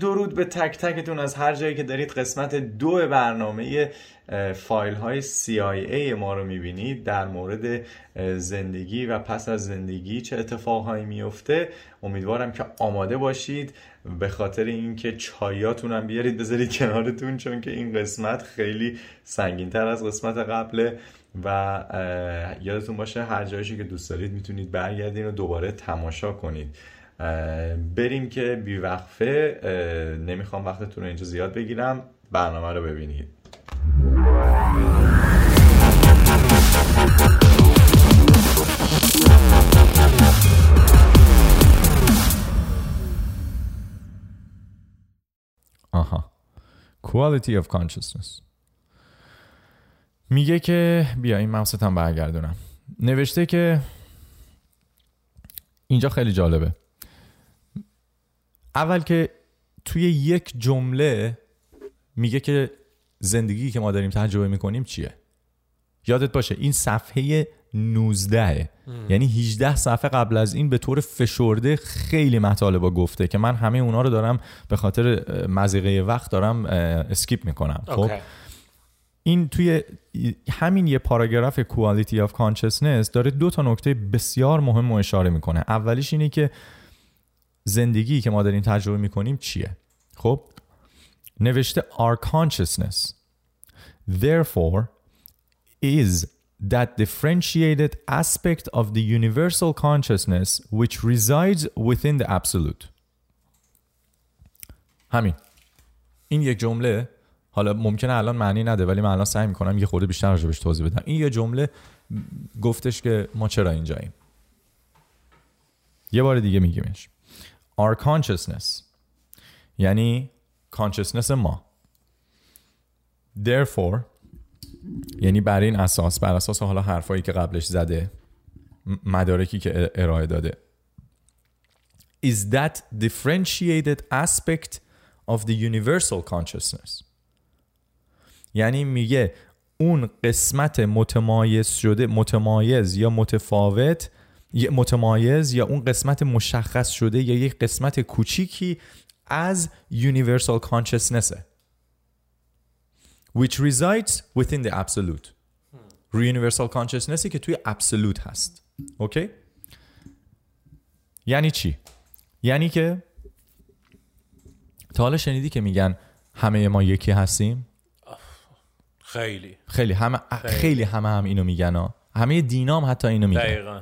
درود به تک تکتون از هر جایی که دارید قسمت دو برنامه فایل های CIA ما رو میبینید در مورد زندگی و پس از زندگی چه اتفاقهایی میفته امیدوارم که آماده باشید. به خاطر اینکه چایاتون هم بیارید بذارید کنارتون چون که این قسمت خیلی سنگین تر از قسمت قبله و یادتون باشه هر جایشی که دوست دارید میتونید برگردین و دوباره تماشا کنید. بریم که بیوقفه نمیخوام وقتتون رو اینجا زیاد بگیرم. برنامه رو ببینید. آها. Quality of consciousness. میگه که بیا این مقصد هم برگردونم. نوشته که اینجا خیلی جالبه. اول که توی یک جمله میگه که زندگی که ما داریم تجربه میکنیم چیه؟ یادت باشه این صفحه 19 یعنی 18 صفحه قبل از این به طور فشرده خیلی مطالب گفته که من همه اونا رو دارم به خاطر مزیقه وقت دارم اسکیپ میکنم. خب؟ این توی همین یه پاراگراف کوالیتی اف کانشسنس داره دو تا نکته بسیار مهم رو اشاره میکنه. اولیش اینه که زندگی که ما داریم تجربه میکنیم چیه؟ خب نوشته our consciousness. Therefore is that differentiated aspect of the universal consciousness which resides within the absolute. همین. این یک جمله حالا ممکنه الان معنی نده ولی من الان سعی میکنم یه خورده بیشتر راجبش توضیح بدم. این یه جمله گفتش که ما چرا اینجاییم؟ یه بار دیگه میگیمش our consciousness. Yani consciousness ما therefore یعنی بر این اساس بر اساس حالا حرفایی که قبلش زده مدارکی که ارائه داده is that differentiated aspect of the universal consciousness? یعنی میگه اون قسمت متمایز شده متمایز یا متفاوت متمایز یا اون قسمت مشخص شده یا یک قسمت کوچیکی از universal consciousness which resides within the absolute. Universal consciousness که توی absolute هست. اوکی یعنی چی؟ یعنی که تا حالا شنیدی که میگن همه ما یکی هستیم؟ خیلی. خیلی. همه خیلی, خیلی. همه هم اینو میگن ها. همه دینام حتی اینو میگن. دقیقاً.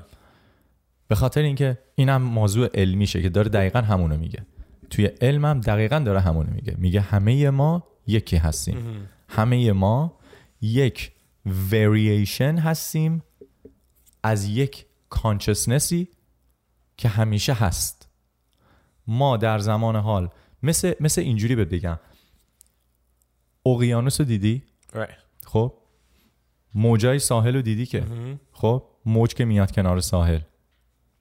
به خاطر اینکه اینم موضوع علمیشه که داره دقیقا همونو میگه. توی علمم هم دقیقا داره همونو میگه. میگه همه ما یکی هستیم. همه ما یک variation هستیم از یک کانشسنسی که همیشه هست. ما در زمان حال مثل مثل اینجوری بهت بگم. اقیانوس رو دیدی؟ Right. خب؟ موجای ساحل رو دیدی که؟ خب؟ موج که میاد کنار ساحل.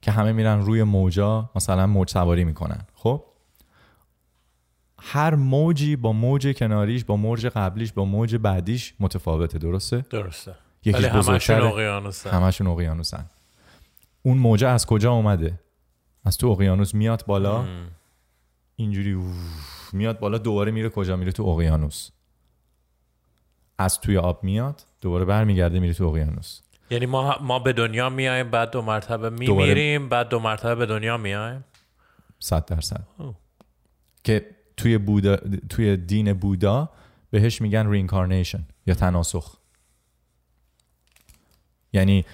که همه میرن روی موجا مثلا موج سواری میکنن. خب؟ هر موجی با موج کناریش با موج قبلیش با موج بعدیش متفاوته درسته؟ درسته. یکیش بزرگتر اقیانوسن. همشون اقیانوسن. اون موج از کجا اومده؟ از تو اقیانوس میاد بالا؟ مم. اینجوری میاد بالا دوباره میره کجا؟ میره تو اقیانوس. از توی آب میاد دوباره برمیگرده میره تو اقیانوس. یعنی ما ما به دنیا میایم بعد دو مرتبه میمیریم بعد دو مرتبه به دنیا میایم 100 درصد که توی بودا توی دین بودا بهش میگن رینکارنیشن یا تناسخ یعنی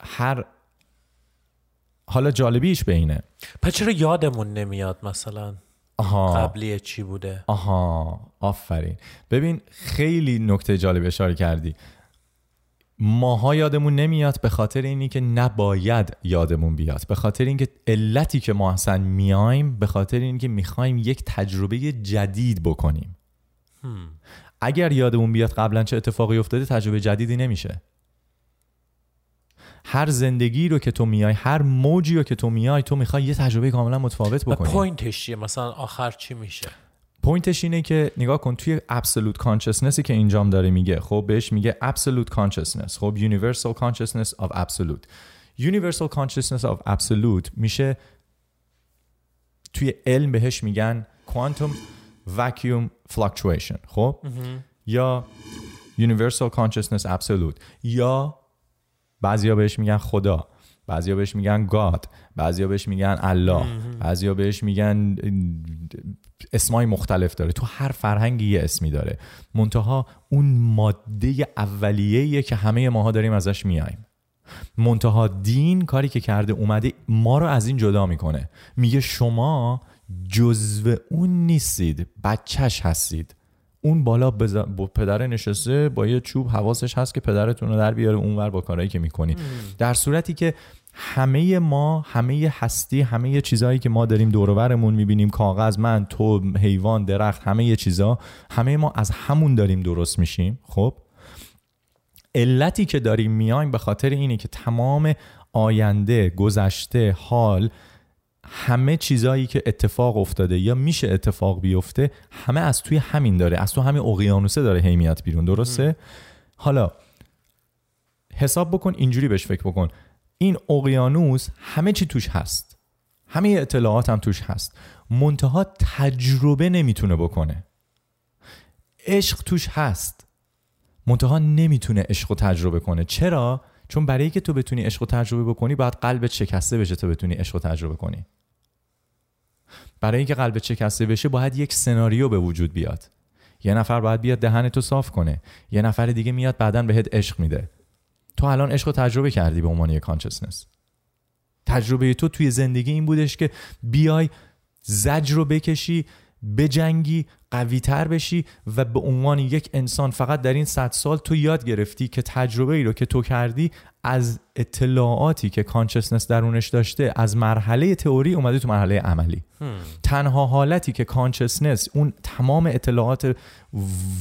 هر حالا جالبیش به اینه پس چرا یادمون نمیاد مثلا آها. قبلی چی بوده آها آفرین ببین خیلی نکته جالب اشاره کردی ماها یادمون نمیاد به خاطر اینی که نباید یادمون بیاد. به خاطر اینکه علتی که ما اصلا میایم به خاطر اینکه میخوایم یک تجربه جدید بکنیم. هم. اگر یادمون بیاد قبلا چه اتفاقی افتاده تجربه جدیدی نمیشه. هر زندگی رو که تو میای هر موجی رو که تو میای تو میخوای یه تجربه کاملا متفاوت بکنی. پوینتش چیه؟ مثلا آخر چی میشه؟ پوینتش اینه که نگاه کن توی absolute consciousnessی که اینجام داره میگه خب بهش میگه absolute consciousness. خب universal consciousness of absolute. Universal consciousness of absolute میشه توی علم بهش میگن quantum vacuum fluctuation. خب یا universal consciousness absolute. یا بعضیا بهش میگن خدا بعضیا بهش میگن گاد بعضیا بهش میگن الله بعضیا بهش میگن اسمای مختلف داره. تو هر فرهنگی یه اسمی داره. منتها اون ماده اولیه‌ایه که همه ماها داریم ازش میایم. منتها دین کاری که کرده اومده ما رو از این جدا میکنه. میگه شما جزو اون نیستید بچهش هستید. اون بالا بز... با پدر نشسته با یه چوب حواسش هست که پدرتون رو در بیاره اونور با کارهایی که میکنی. در صورتی که همه ما همه هستی همه چیزهایی که ما داریم دور و برمون میبینیم کاغذ من تو حیوان درخت همه چیزا همه ما از همون داریم درست میشیم خب؟ علتی که داریم میایم به خاطر اینه که تمام آینده گذشته حال همه چیزایی که اتفاق افتاده یا میشه اتفاق بیفته همه از توی همین داره از تو همین اقیانوسه داره هیمیت بیرون درسته؟ ام. حالا حساب بکن اینجوری بهش فکر بکن. این اقیانوس همه چی توش هست. همه اطلاعات هم توش هست. منتها تجربه نمیتونه بکنه. عشق توش هست. منتها نمیتونه عشق رو تجربه کنه. چرا؟ چون برای که تو بتونی عشق رو تجربه بکنی باید قلبت شکسته بشه تا بتونی عشق رو تجربه کنی برای اینکه قلبت شکسته بشه باید یک سناریو به وجود بیاد. یه نفر باید بیاد دهن تو صاف کنه. یه نفر دیگه میاد بعدا بهت عشق میده. تو الان عشق رو تجربه کردی به عنوان یک کانشسنس تجربه تو توی زندگی این بودش که بیای زجر رو بکشی بجنگی قوی تر بشی و به عنوان یک انسان فقط در این 100 سال تو یاد گرفتی که تجربه ای رو که تو کردی از اطلاعاتی که کانشسنس درونش داشته از مرحله تئوری اومده تو مرحله عملی هم. تنها حالتی که کانشسنس اون تمام اطلاعات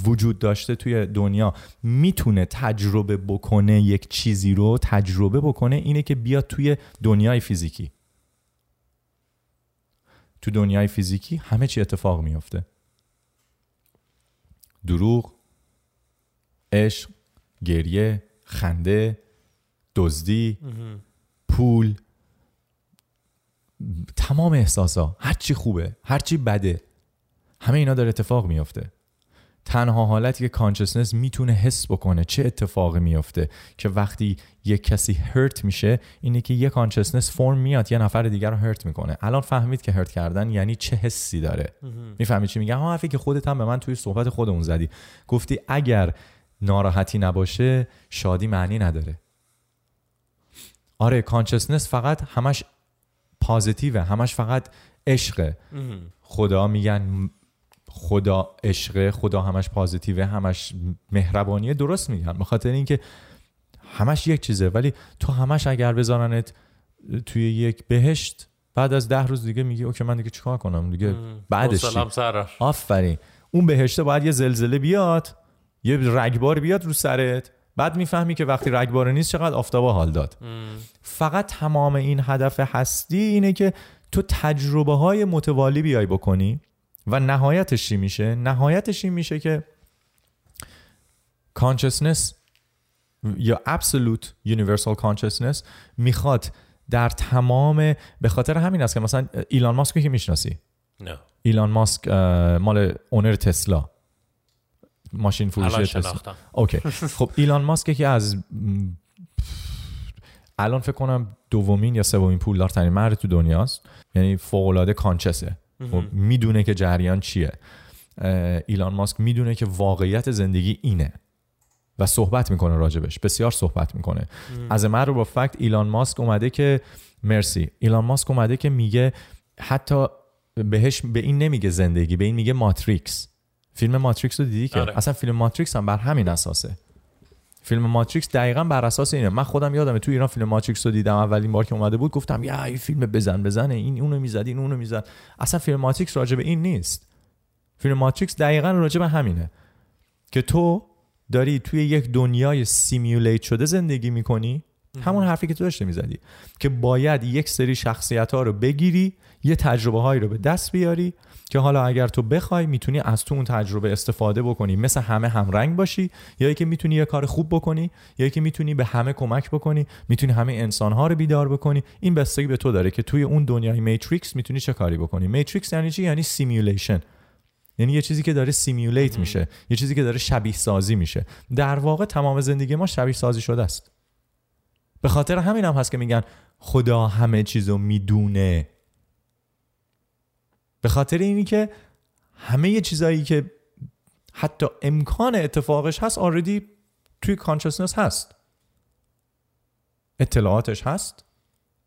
وجود داشته توی دنیا میتونه تجربه بکنه یک چیزی رو تجربه بکنه اینه که بیاد توی دنیای فیزیکی تو دنیای فیزیکی همه چی اتفاق میفته دروغ عشق گریه خنده دزدی پول تمام احساسا هر چی خوبه هر چی بده همه اینا داره اتفاق میفته تنها حالتی که کانشسنس میتونه حس بکنه چه اتفاقی میفته که وقتی یک کسی هرت میشه اینه که یه کانشسنس فرم میاد یه نفر دیگر رو هرت میکنه. الان فهمید که هرت کردن یعنی چه حسی داره. میفهمی چی میگم حرفی که خودت هم به من توی صحبت خودمون زدی. گفتی اگر ناراحتی نباشه شادی معنی نداره. آره کانشسنس فقط همش پازیتیوه همش فقط عشقه. خدا میگن خدا عشق خدا همش پازیتیوه همش مهربانیه درست میگن بخاطر اینکه همش یک چیزه ولی تو همش اگر بذارنت توی یک بهشت بعد از ده روز دیگه میگی اوکی من دیگه چیکار کنم؟ دیگه بعدش سلام آفرین. اون بهشته باید یه زلزله بیاد یه رگبار بیاد رو سرت بعد میفهمی که وقتی رگبار نیست چقدر آفتابا حال داد. فقط تمام این هدف هستی اینه که تو تجربه های متوالی بیای بکنی. و نهایتش چی میشه نهایتش این میشه که consciousness یا absolute universal consciousness میخواد در تمام به خاطر همین است که مثلا ایلان ماسک که میشناسی نه ایلان ماسک مال اونر تسلا ماشین فروشی تسلا اوکی خب ایلان ماسک که از الان فکر کنم دومین یا سومین پولدارترین مرد تو دنیاست یعنی فوق العاده کانچسه و میدونه که جریان چیه. ایلان ماسک میدونه که واقعیت زندگی اینه. و صحبت میکنه راجبش. بسیار صحبت میکنه. از من رو با فکت ایلان ماسک اومده که مرسی. ایلان ماسک اومده که میگه حتی بهش به این نمیگه زندگی به این میگه ماتریکس. فیلم ماتریکس رو دیدی که؟ آره. اصلا فیلم ماتریکس هم بر همین اساسه. فیلم ماتریکس دقیقا بر اساس اینه. من خودم یادمه تو ایران فیلم ماتریکس رو دیدم. اولین بار که اومده بود گفتم یا این فیلم بزن بزنه. این اونو میزد این اونو میزد. اصلا فیلم ماتریکس راجع به این نیست. فیلم ماتریکس دقیقا راجع به همینه. که تو داری توی یک دنیای سیمیولیت شده زندگی میکنی. همون حرفی که تو داشته میزدی. که باید یک سری شخصیت ها رو بگیری یه تجربه هایی رو به دست بیاری. که حالا اگر تو بخوای میتونی از تو اون تجربه استفاده بکنی. مثل همه همرنگ باشی یا اینکه میتونی یه کار خوب بکنی یا اینکه میتونی به همه کمک بکنی میتونی همه انسان ها رو بیدار بکنی. این بستگی به تو داره که توی اون دنیای میتریکس میتونی چه کاری بکنی. میتریکس یعنی چی؟ یعنی سیمولیشن یعنی یه چیزی که داره سیمولیت میشه. یه چیزی که داره شبیه سازی میشه. در واقع تمام زندگی ما شبیه سازی شده است. به خاطر همین هم هست که میگن خدا همه چیزو میدونه. به خاطر اینی که همه چیزایی که حتی امکان اتفاقش هست آردی توی کانشسنس هست. اطلاعاتش هست.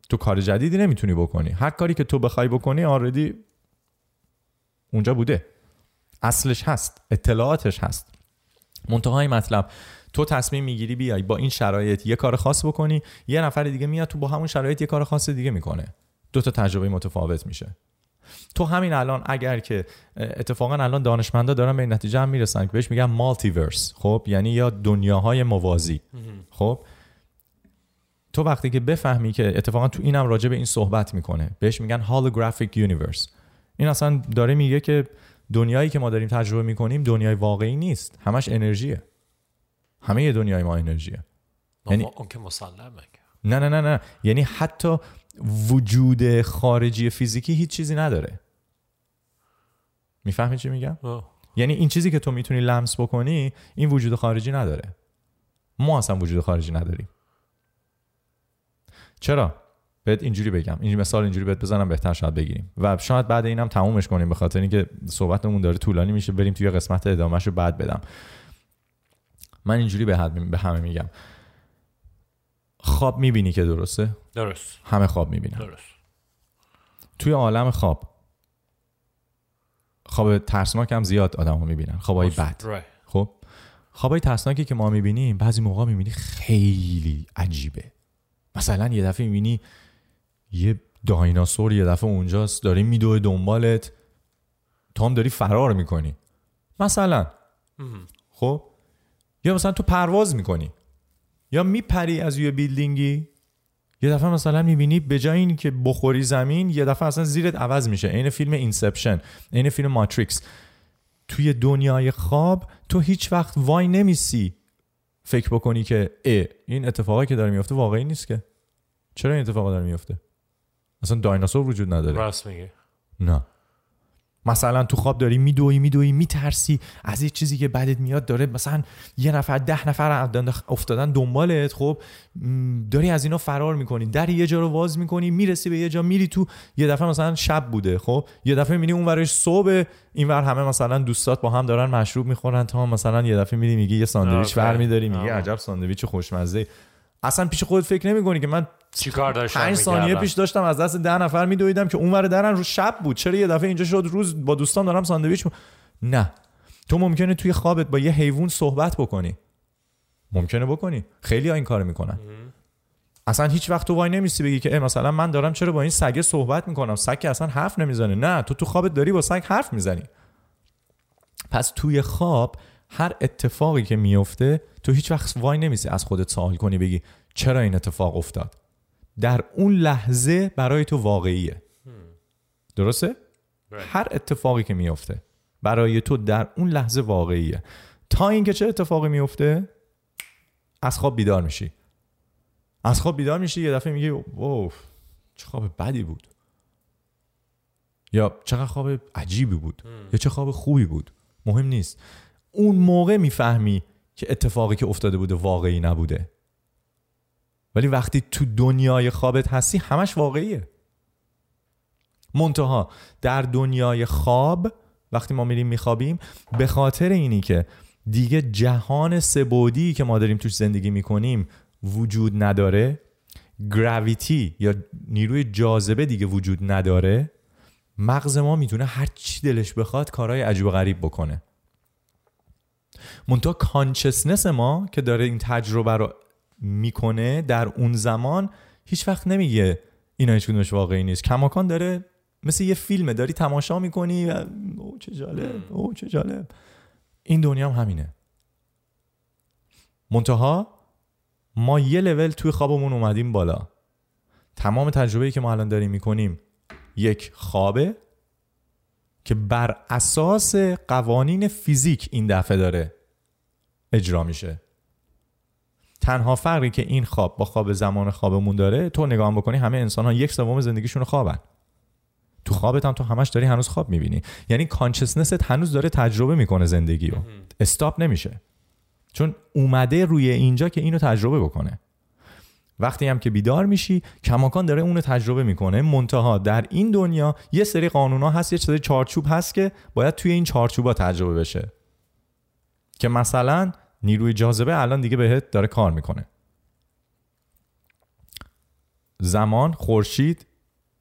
تو کار جدیدی نمیتونی بکنی. هر کاری که تو بخوای بکنی آردی اونجا بوده. اصلش هست. اطلاعاتش هست. منتهای مطلب. تو تصمیم میگیری بیای با این شرایط یه کار خاص بکنی یه نفر دیگه میاد تو با همون شرایط یه کار خاص دیگه میکنه. دو تا تجربه متفاوت میشه. تو همین الان اگر که اتفاقا الان دانشمندا دارن به این نتیجه هم میرسن که بهش میگن مالتیورس خب یعنی یا دنیاهای موازی. خب تو وقتی که بفهمی که اتفاقا تو اینم راجع به این صحبت میکنه بهش میگن هالوگرافیک یونیورس این اصلا داره میگه که دنیایی که ما داریم تجربه میکنیم دنیای واقعی نیست. همش انرژیه. همه دنیای ما انرژیه. یعنی اون که مسلمه نه نه نه نه. یعنی حتی وجود خارجی فیزیکی هیچ چیزی نداره. میفهمی چی میگم؟ آه. یعنی این چیزی که تو میتونی لمس بکنی این وجود خارجی نداره. ما اصلا وجود خارجی نداریم. چرا؟ بهت اینجوری بگم. اینجوری مثال اینجوری بهت بزنم بهتر شاید بگیریم. و شاید بعد اینم تمومش کنیم به خاطر اینکه صحبتمون داره طولانی میشه بریم توی قسمت ادامهشو بعد بدم. من اینجوری به, به همه میگم. خواب میبینی که درسته؟ درست. همه خواب میبینن. درست. توی عالم خواب خواب ترسناک هم زیاد آدم ها میبینن. خوابای بد. خب خوابای ترسناکی که ما میبینیم بعضی موقع میبینی خیلی عجیبه. مثلا یه دفعه میبینی یه دایناسور یه دفعه اونجاست داری میدوه دنبالت تو هم داری فرار میکنی. مثلا. خب یا مثلا تو پرواز میکنی. یا میپری از یه بیلدینگی؟ یه دفعه مثلا میبینی به جای این که بخوری زمین یه دفعه اصلا زیرت عوض میشه. این فیلم اینسپشن این فیلم ماتریکس توی دنیای خواب تو هیچ وقت وای نمیسی فکر بکنی که ای این اتفاقی که داره میفته واقعی نیست که. چرا این اتفاق داره میفته اصلا دایناسور وجود نداره. راست میگه نه. مثلا تو خواب داری میدوی میدوی میترسی. از یه چیزی که بعدت میاد داره مثلا یه نفر ده نفر افتادن دنبالت خب؟ داری از اینا فرار میکنی. در یه جا رو واز میکنی میرسی به یه جا میری تو یه دفعه مثلا شب بوده خب؟ یه دفعه میبینی اون ورش صبح این ور همه مثلا دوستات با هم دارن مشروب میخورن تا مثلا یه دفعه میری میگی یه ساندویچ برمیداری میگی عجب ساندویچ خوشمزه. اصلا پیش خودت فکر نمیکنی که من چیکار داشتم پنج ثانیه پیش داشتم از دست ده نفر میدویدم که اونور درن رو شب بود. چرا یه دفعه اینجا شد؟ روز با دوستان دارم ساندویچ م... نه. تو ممکنه توی خوابت با یه حیوان صحبت بکنی. ممکنه بکنی. خیلی ها این کارو میکنن. اصلا هیچ وقت تو وای نمیسی بگی که مثلا من دارم چرا با این سگه صحبت میکنم؟ سگ که اصلا حرف نمیزنه. نه تو تو خوابت داری با سگ حرف میزنی. پس توی خواب هر اتفاقی که میفته تو هیچ وقت وای نمیسی از خودت سوال کنی بگی چرا این اتفاق افتاد؟ در اون لحظه برای تو واقعیه. درسته؟ هر اتفاقی که میفته برای تو در اون لحظه واقعیه. تا اینکه چه اتفاقی میفته از خواب بیدار میشی. از خواب بیدار میشی یه دفعه میگی اوف چه خواب بدی بود. یا چقدر خواب عجیبی بود. یا چه خواب خوبی بود. مهم نیست. اون موقع میفهمی که اتفاقی که افتاده بوده واقعی نبوده. ولی وقتی تو دنیای خوابت هستی همش واقعیه. منتها در دنیای خواب وقتی ما میریم میخوابیم به خاطر اینی که دیگه جهان سبودی که ما داریم توش زندگی میکنیم وجود نداره گراویتی یا نیروی جاذبه دیگه وجود نداره مغز ما میتونه هر چی دلش بخواد کارهای عجیب و غریب بکنه. منتها کانشسنس ما که داره این تجربه رو میکنه در اون زمان هیچ وقت نمیگه اینا هیچ کدومش واقعی نیست کماکان داره مثل یه فیلمه داری تماشا میکنی و او چه جالب او چه جالب این دنیا هم همینه منتها ما یه لول توی خوابمون اومدیم بالا تمام تجربه‌ای که ما الان داریم میکنیم یک خوابه که بر اساس قوانین فیزیک این دفعه داره اجرا میشه. تنها فرقی که این خواب با خواب زمان خوابمون داره تو نگاه بکنی همه انسان ها یک سوم زندگیشون خوابن. تو خوابت هم تو همش داری هنوز خواب میبینی. یعنی کانشسنست هنوز داره تجربه میکنه زندگی رو. استاپ نمیشه. چون اومده روی اینجا که اینو تجربه بکنه. وقتی هم که بیدار میشی کماکان داره اونو تجربه میکنه. منتها در این دنیا یه سری قانونا هست یه سری چارچوب هست که باید توی این چارچوبا تجربه بشه. که مثلا نیروی جاذبه الان دیگه بهت داره کار میکنه. زمان خورشید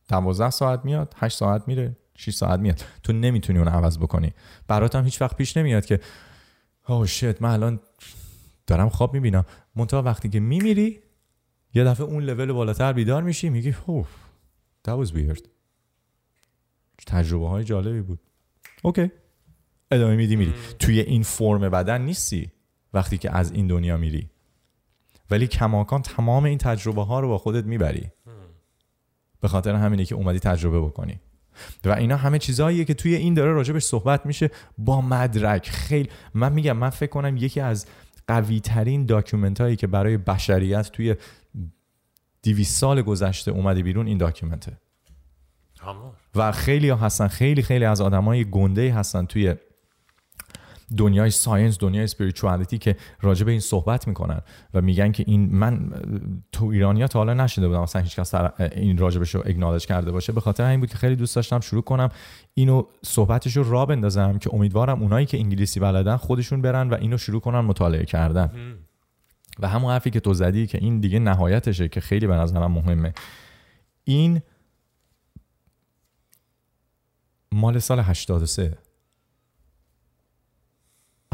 12 ساعت میاد 8 ساعت میره 6 ساعت میاد. تو نمیتونی اون عوض بکنی. برات هم هیچ وقت پیش نمیاد که او شت من الان دارم خواب میبینم. منتها وقتی که میمیری یه دفعه اون لول بالاتر بیدار میشی میگی اوف that was weird. تجربه های جالبی بود. اوکی ادامه میدی میری. توی این فرم بدن نیستی. وقتی که از این دنیا میری. ولی کماکان تمام این تجربه ها رو با خودت میبری. به خاطر همینه که اومدی تجربه بکنی. و اینا همه چیزاییه که توی این داره راجبش صحبت میشه با مدرک. خیلی من میگم من فکر کنم یکی از قوی ترین داکیومنت هایی که برای بشریت توی 200 سال گذشته اومده بیرون این داکیومنته. و خیلی ها هستن خیلی خیلی از آدمای گنده هستن توی دنیای ساینس دنیای اسپریچوالیتی که راجع به این صحبت میکنن و میگن که این من تو ایرانیا تا حالا نشیده بودم اصلا هیچ کس این راجبش رو اگنالج کرده باشه به خاطر همین بود که خیلی دوست داشتم شروع کنم اینو صحبتش رو را بندازم که امیدوارم اونایی که انگلیسی بلدن خودشون برن و اینو شروع کنن مطالعه کردن و همون حرفی که تو زدی که این دیگه نهایتشه که خیلی به نظرم مهمه این مال سال 83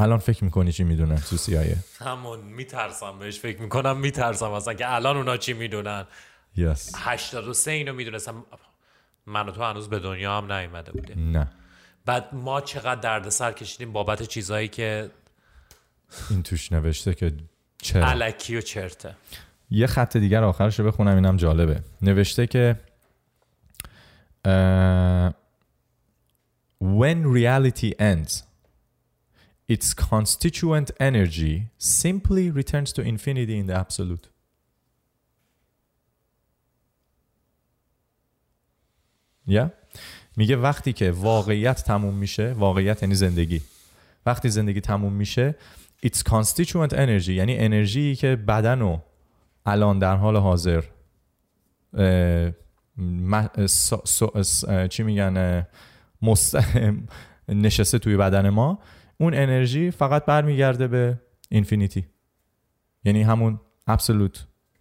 الان فکر میکنی چی میدونن تو سیایه همون میترسم بهش فکر میکنم میترسم اصلا که الان اونا چی میدونن yes. 83 اینو میدونستم من و تو هنوز به دنیا هم نیومده بودیم نه بعد ما چقدر دردسر کشیدیم بابت چیزایی که این توش نوشته که چرا علکی و چرته یه خط دیگر آخرش رو بخونم اینم جالبه نوشته که uh, when reality ends its constituent energy simply returns to infinity in the absolute. یا میگه وقتی که واقعیت تموم میشه واقعیت یعنی زندگی وقتی زندگی تموم میشه its constituent energy یعنی انرژی که بدن و الان در حال حاضر چی میگن نشسته توی بدن ما اون انرژی فقط برمیگرده به اینفینیتی یعنی همون absolute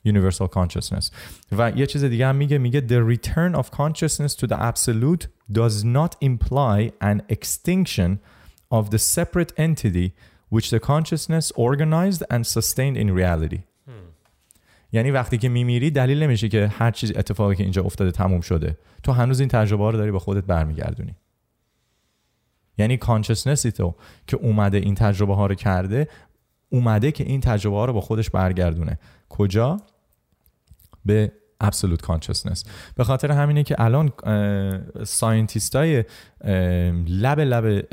universal consciousness. و یه چیز دیگه هم میگه میگه the return of consciousness to the absolute does not imply an extinction of the separate entity which the consciousness organized and sustained in reality. یعنی وقتی که میمیری دلیل نمیشه که هر چیز اتفاقی که اینجا افتاده تموم شده تو هنوز این تجربه رو داری به خودت برمیگردونی یعنی کانشسنسی تو که اومده این تجربه ها رو کرده اومده که این تجربه ها رو با خودش برگردونه کجا به absolute consciousness به خاطر همینه که الان ساینتیست های لب لب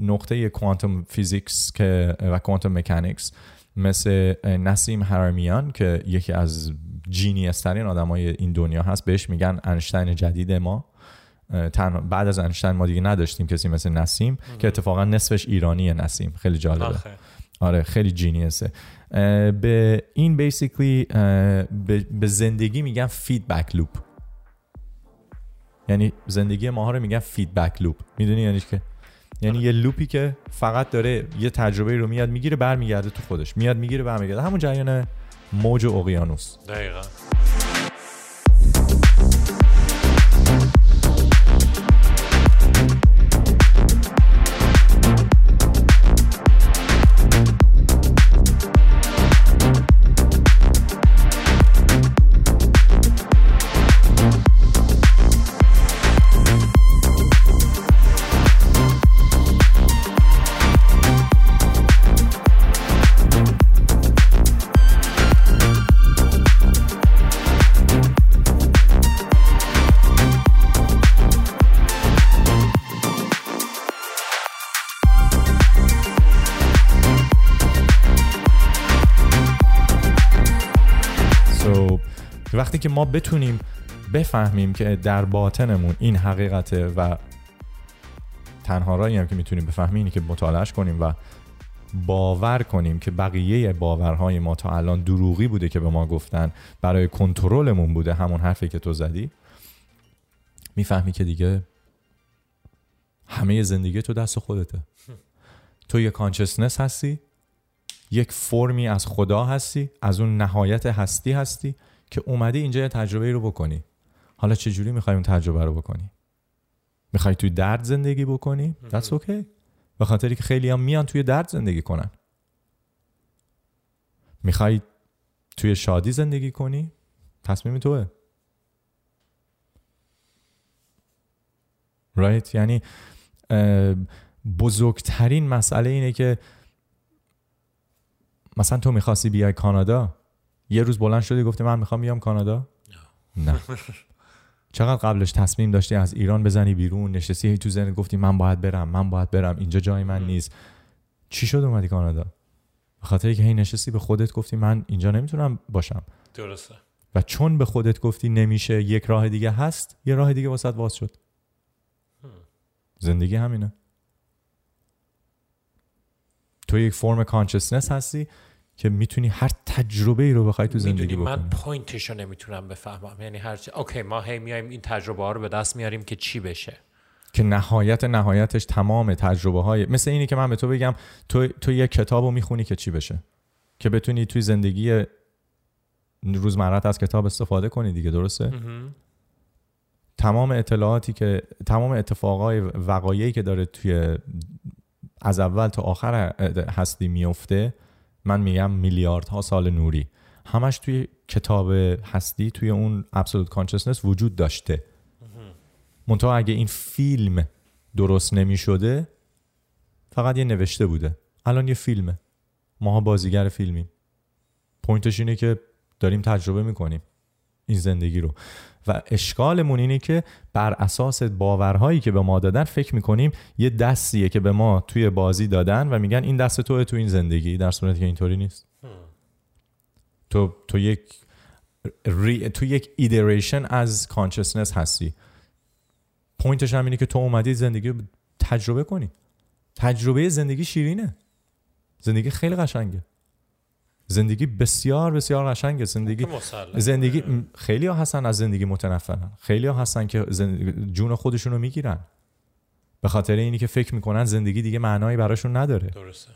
نقطه کوانتوم فیزیکس که و کوانتوم مکانیکس مثل نسیم هرمیان که یکی از جینیس ترین آدم های این دنیا هست بهش میگن انشتین جدید ما تن بعد از انشتن ما دیگه نداشتیم کسی مثل نسیم که اتفاقا نصفش ایرانی نسیم. خیلی جالبه. آره خیلی جینیسه به این بیسیکلی به زندگی میگن فیدبک لوپ یعنی زندگی ماها رو میگن فیدبک لوپ میدونی یعنی که یعنی یه لوپی که فقط داره یه تجربه رو میاد میگیره برمیگرده تو خودش. میاد میگیره برمیگرده. همون جریان موج و اقیانوس دقیقاً. که ما بتونیم بفهمیم که در باطنمون این حقیقته و تنها راهی هم که میتونیم بفهمیم اینه که مطالعهش کنیم و باور کنیم که بقیه باورهای ما تا الان دروغی بوده که به ما گفتن برای کنترلمون بوده. همون حرفی که تو زدی. میفهمی که دیگه همه زندگی تو دست خودته. تو یه کانشسنس هستی یک فرمی از خدا هستی از اون نهایت هستی هستی. که اومدی اینجا یه تجربه رو بکنی. حالا چه جوری میخوای اون تجربه رو بکنی؟ میخوای توی درد زندگی بکنی؟ That's okay. به خاطری که خیلی هم میان توی درد زندگی کنن. میخوای توی شادی زندگی کنی؟ تصمیم توه. Right? یعنی بزرگترین مسئله اینه که مثلا تو میخواستی بیای کانادا؟ یه روز بلند شدی گفتی من میخوام بیام کانادا نه چقدر قبلش تصمیم داشتی از ایران بزنی بیرون نشستی تو زن گفتی من باید برم من باید برم اینجا جای من نیست چی شد اومدی کانادا به خاطر که هی نشستی به خودت گفتی من اینجا نمیتونم باشم درسته و چون به خودت گفتی نمیشه یک راه دیگه هست یه راه دیگه واسط باز شد زندگی همینه تو یک فرم کانشسنس هستی که میتونی هر تجربه ای رو بخوای تو زندگی بکنی من پوینتش رو نمیتونم بفهمم. یعنی هر چی اوکی ما هی میایم این تجربه ها رو به دست میاریم که چی بشه. که نهایت نهایتش تمام تجربه های مثل اینی که من به تو بگم تو تو یه کتاب رو میخونی که چی بشه؟ که بتونی توی زندگی روزمرت از کتاب استفاده کنی دیگه درسته؟ تمام اطلاعاتی که تمام اتفاقای وقایعی که داره توی از اول تا آخر هستی میفته من میگم میلیاردها سال نوری همش توی کتاب هستی توی اون ابسولوت کانشسنس وجود داشته منتها اگه این فیلم درست نمی شده فقط یه نوشته بوده الان یه فیلمه ماها بازیگر فیلمیم پوینتش اینه که داریم تجربه میکنیم این زندگی رو و اشکالمون اینه که بر اساس باورهایی که به ما دادن فکر میکنیم یه دستیه که به ما توی بازی دادن و میگن این دست توه تو این زندگی در صورتی که اینطوری نیست. تو تو یک ری، تو یک ایدریشن از کانشسنس هستی. پوینتش هم اینه که تو اومدی زندگی رو تجربه کنی. تجربه زندگی شیرینه. زندگی خیلی قشنگه. زندگی بسیار بسیار قشنگه. زندگی زندگی خیلی ها هستن از زندگی متنفرن. خیلی ها هستن که زندگی جون خودشون رو میگیرن. به خاطر اینی که فکر میکنن زندگی دیگه معنایی براشون نداره. درسته.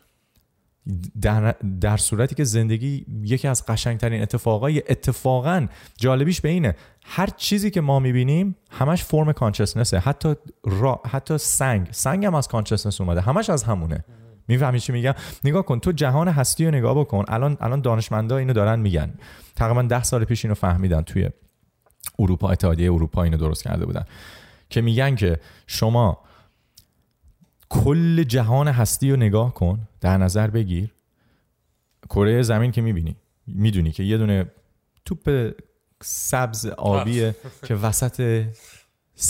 در, در صورتی که زندگی یکی از قشنگترین اتفاقای اتفاقا جالبیش به اینه. هر چیزی که ما میبینیم همش فرم کانشسنسه حتی را، حتی سنگ. سنگ هم از کانشسنس اومده. همش از همونه. میفهمی چی میگم؟ نگاه کن تو جهان هستی رو نگاه بکن. الان الان دانشمندا اینو دارن میگن. تقریبا 10 سال پیش اینو فهمیدن توی اروپا اتحادیه اروپا اینو درست کرده بودن. که میگن که شما کل جهان هستی رو نگاه کن در نظر بگیر. کره زمین که میبینی میدونی که یه دونه توپ سبز آبیه که وسط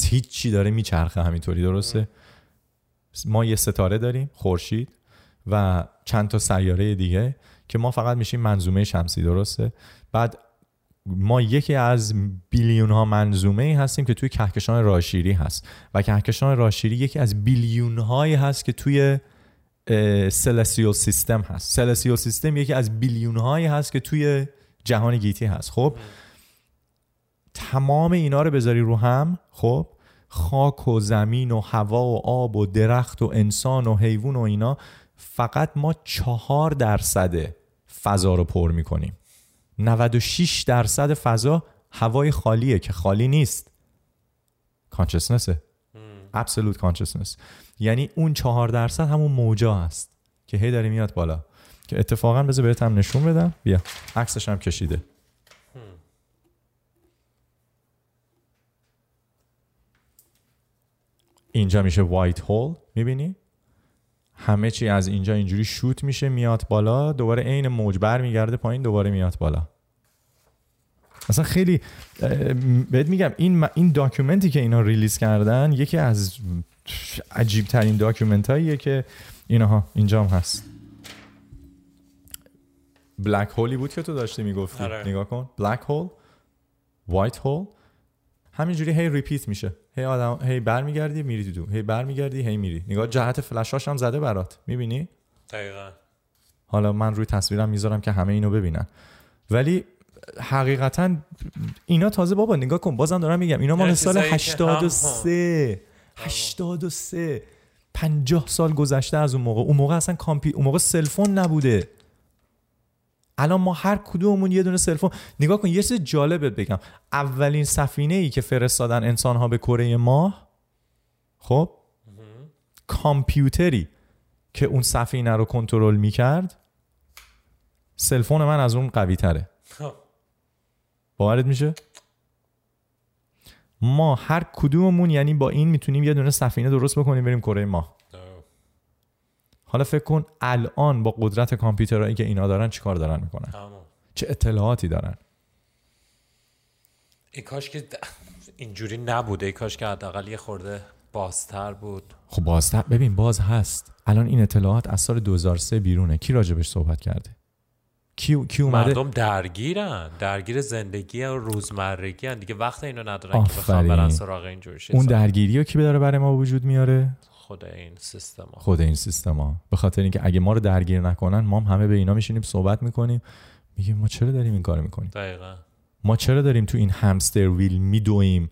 هیچ چی داره میچرخه همینطوری درسته؟ ما یه ستاره داریم خورشید. و چند تا سیاره دیگه که ما فقط میشیم منظومه شمسی درسته؟ بعد ما یکی از بیلیون ها منظومه ای هستیم که توی کهکشان راشیری هست و کهکشان راشیری یکی از بیلیون هایی هست که توی سلسیول سیستم هست. سلسیول سیستم یکی از بیلیون هایی هست که توی جهان گیتی هست. خب تمام اینا رو بذاری رو هم خب خاک و زمین و هوا و آب و درخت و انسان و حیوان و اینا فقط ما چهار درصد فضا رو پر میکنیم. 96 درصد فضا هوای خالیه که خالی نیست. کانشسنسه ابسولوت کانشسنس یعنی اون چهار درصد همون موجا هست که هی داره میاد بالا. که اتفاقا بذار بهت هم نشون بدم. بیا. عکسش هم کشیده. اینجا میشه وایت هول میبینی؟ همه چی از اینجا اینجوری شوت میشه میاد بالا دوباره عین موج بر میگرده پایین دوباره میاد بالا. اصلا خیلی بهت میگم این این داکیومنتی که اینا ریلیز کردن یکی از عجیب ترین داکیومنت هاییه که اینها اینجا هم هست. بلک هولی بود که تو داشتی میگفتی. نگاه کن. بلک هول وایت هول همینجوری هی ریپیت میشه. هی آدم هی برمیگردی میری تو هی برمیگردی هی میری نگاه جهت فلشاش هم زده برات میبینی دقیقا حالا من روی تصویرم میذارم که همه اینو ببینن ولی حقیقتا اینا تازه بابا نگاه کن بازم دارم میگم اینا مال سال 83 83 50 سال گذشته از اون موقع اون موقع اصلا کامپی اون موقع سلفون نبوده الان ما هر کدوممون یه دونه سلفون. نگاه کن یه چیز جالبه بگم. اولین سفینه ای که فرستادن انسان ها به کره ماه خب؟ کامپیوتری که اون سفینه رو کنترل میکرد سلفون من از اون قوی تره. باورت میشه؟ ما هر کدوممون یعنی با این میتونیم یه دونه سفینه درست بکنیم بریم کره ماه. حالا فکر کن الان با قدرت کامپیوترهایی که اینا دارن چیکار دارن میکنن؟ تمام. چه اطلاعاتی دارن؟ ای کاش که اینجوری نبوده. ای کاش که حداقل یه خورده بازتر بود. خب بازتر ببین باز هست. الان این اطلاعات از سال 2003 بیرونه. کی راجبش صحبت کرده؟ کی کی اومده؟ مردم درگیرن. درگیر زندگی و روزمرگی هن. دیگه وقت اینو ندارن که بخوام برن سراغ اینجور چیزا. اون درگیریو کی داره برای ما وجود میاره؟ خود این سیستم. ها. خود این سیستم. ها به خاطر اینکه اگه ما رو درگیر نکنن ما هم همه به اینا میشینیم صحبت میکنیم. میگیم ما چرا داریم این کارو میکنیم؟ دقیقا. ما چرا داریم تو این همستر ویل میدویم؟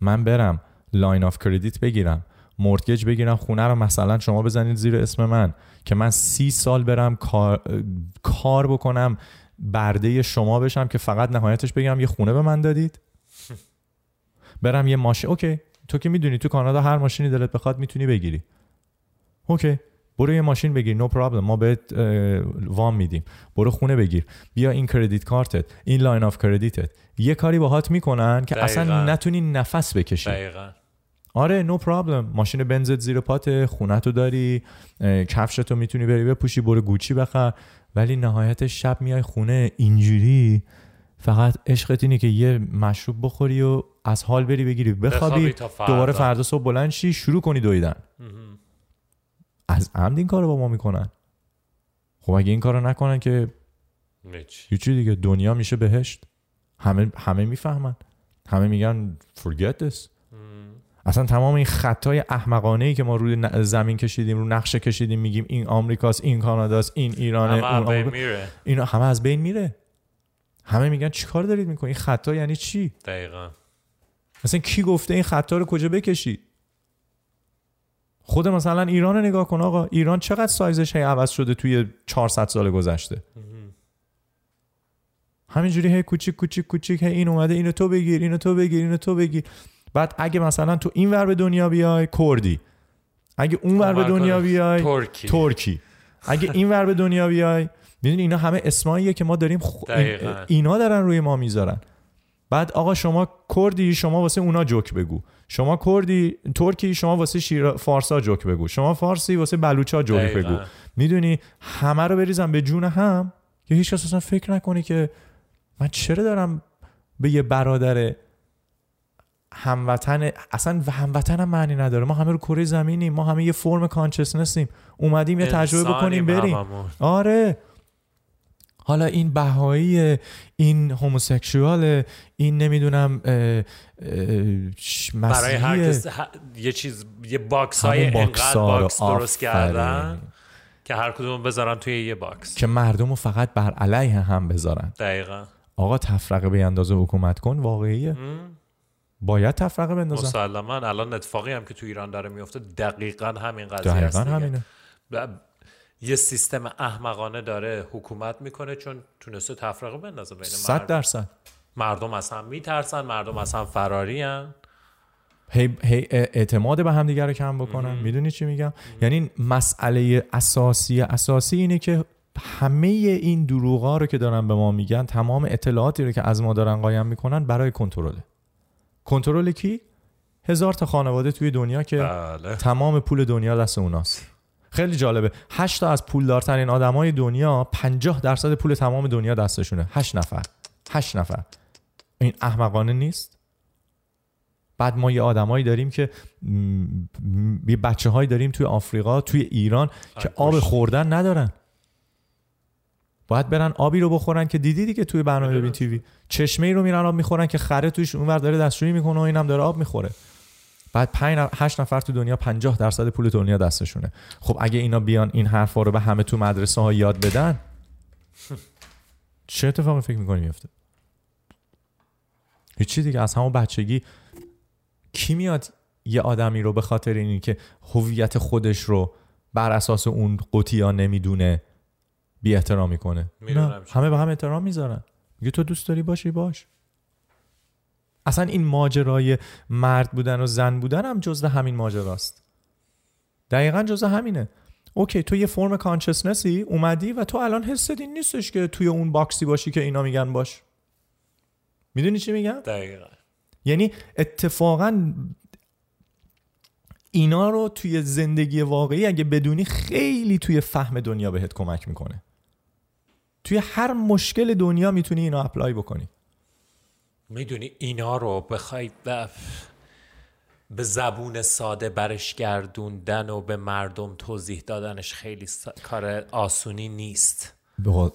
من برم لاین آف کردیت بگیرم مورتگیج بگیرم خونه رو مثلا شما بزنید زیر اسم من که من سی سال برم کار, کار بکنم برده شما بشم که فقط نهایتش بگم یه خونه به من دادید. برم یه ماشین اوکی. تو که میدونی تو کانادا هر ماشینی دلت بخواد میتونی بگیری. اوکی. برو یه ماشین بگیر. نو no پرابلم ما بهت وام میدیم. برو خونه بگیر. بیا این کردیت کارتت این لاین آف کردیتت. یه کاری باهات میکنن که دقیقا. اصلا نتونی نفس بکشی. دقیقا. آره نو no پرابلم ماشین بنزت زیر پات خونه تو داری کفشتو میتونی بری بپوشی برو گوچی بخر. ولی نهایت شب میای خونه اینجوری. فقط عشقت اینه که یه مشروب بخوری و از حال بری بگیری. بخوابی. دوباره فردا صبح بلند شی شروع کنی دویدن. از عمد این کارو با ما میکنن. خب اگه این کارو نکنن که یه چی دیگه دنیا میشه بهشت. همه همه میفهمن. همه میگن forget this. اصلا تمام این خطای احمقانه ای که ما روی زمین کشیدیم رو نقشه کشیدیم میگیم این آمریکاست این کاناداست این ایرانه همه اون آمریکا... میره. اینا همه از بین میره. همه میگن چیکار دارید میکنید؟ خطا یعنی چی؟ دقیقاً. مثلا کی گفته این خطا رو کجا بکشید خود مثلا ایران رو نگاه کن آقا ایران چقدر سایزش هی عوض شده توی 400 سال گذشته؟ همینجوری هی کوچیک کوچیک کوچیک هی این اومده اینو تو بگیر اینو تو بگیر اینو تو بگیر. بعد اگه مثلا تو این ور به دنیا بیای کردی. اگه اون ور به دنیا بیای ترکی, ترکی. اگه این ور به دنیا بیای میدونی اینا همه اسماییه که ما داریم خ... اینا دارن روی ما میذارن. بعد آقا شما کردی شما واسه اونا جوک بگو. شما کردی ترکی شما واسه شیرا فارسا جوک بگو. شما فارسی واسه بلوچا جوک بگو. میدونی همه رو بریزم به جون هم؟ یا هیچ کس اصلا فکر نکنه که من چرا دارم به یه برادر هموطن اصلا و هموطن هم معنی نداره. ما همه رو کره زمینیم. ما همه یه فرم کانشسنسیم اومدیم یه تجربه بکنیم بریم. هممون. آره. حالا این بهایی این هموسکشوال این نمیدونم برای هر کس ه... یه چیز یه باکس های انقدر باکس درست کردن که هر کدوم بذارن توی یه باکس که مردم رو فقط بر علیه هم بذارن دقیقا آقا تفرقه به اندازه حکومت کن واقعیه باید تفرقه بندازن مسلما الان اتفاقی هم که تو ایران داره میفته دقیقا همین قضیه دقیقا همینه یه سیستم احمقانه داره حکومت میکنه چون تونسته تفرقه بندازه بین مردم. 100 درصد. مردم از هم میترسن مردم از هم فراری هن. هی, هی اعتماد به همدیگه رو کم بکنن. میدونی چی میگم؟ یعنی مسئله اساسی اساسی اینه که همه این دروغا رو که دارن به ما میگن تمام اطلاعاتی رو که از ما دارن قایم میکنن برای کنترله. کنترل کی؟ هزار تا خانواده توی دنیا که بله. تمام پول دنیا دست اوناست. خیلی جالبه. 8 تا از پولدارترین آدمای دنیا 50 درصد پول تمام دنیا دستشونه. 8 نفر. 8 نفر. این احمقانه نیست. بعد ما یه آدمایی داریم که یه بچه هایی داریم توی آفریقا توی ایران که آب خوردن ندارن. باید برن آبی رو بخورن که دیدی دیگه توی برنامه ببین تیوی. چشمه ای رو میرن آب میخورن که خره تویش اونور داره دستشویی میکنه و اینم داره آب میخوره. بعد 5 8 نفر تو دنیا 50 درصد پول دنیا دستشونه. خب اگه اینا بیان این حرفا رو به همه تو مدرسه ها یاد بدن چه اتفاقی فکر می‌کنی میفته هیچی دیگه از همون بچگی کی میاد یه آدمی رو به خاطر اینی که هویت خودش رو بر اساس اون قطیا نمیدونه بی احترامی کنه همه به هم احترام میذارن. میگه تو دوست داری باشی باش. اصلا این ماجرای مرد بودن و زن بودن هم جزء همین ماجراست. دقیقا جزء همینه. اوکی تو یه فرم کانشسنسی اومدی و تو الان حست این نیستش که توی اون باکسی باشی که اینا میگن باش. میدونی چی میگم؟ دقیقا. یعنی اتفاقا اینا رو توی زندگی واقعی اگه بدونی خیلی توی فهم دنیا بهت کمک میکنه. توی هر مشکل دنیا میتونی اینا اپلای بکنی. میدونی اینا رو بخوای به زبون ساده برش گردوندن و به مردم توضیح دادنش خیلی سا... کار آسونی نیست.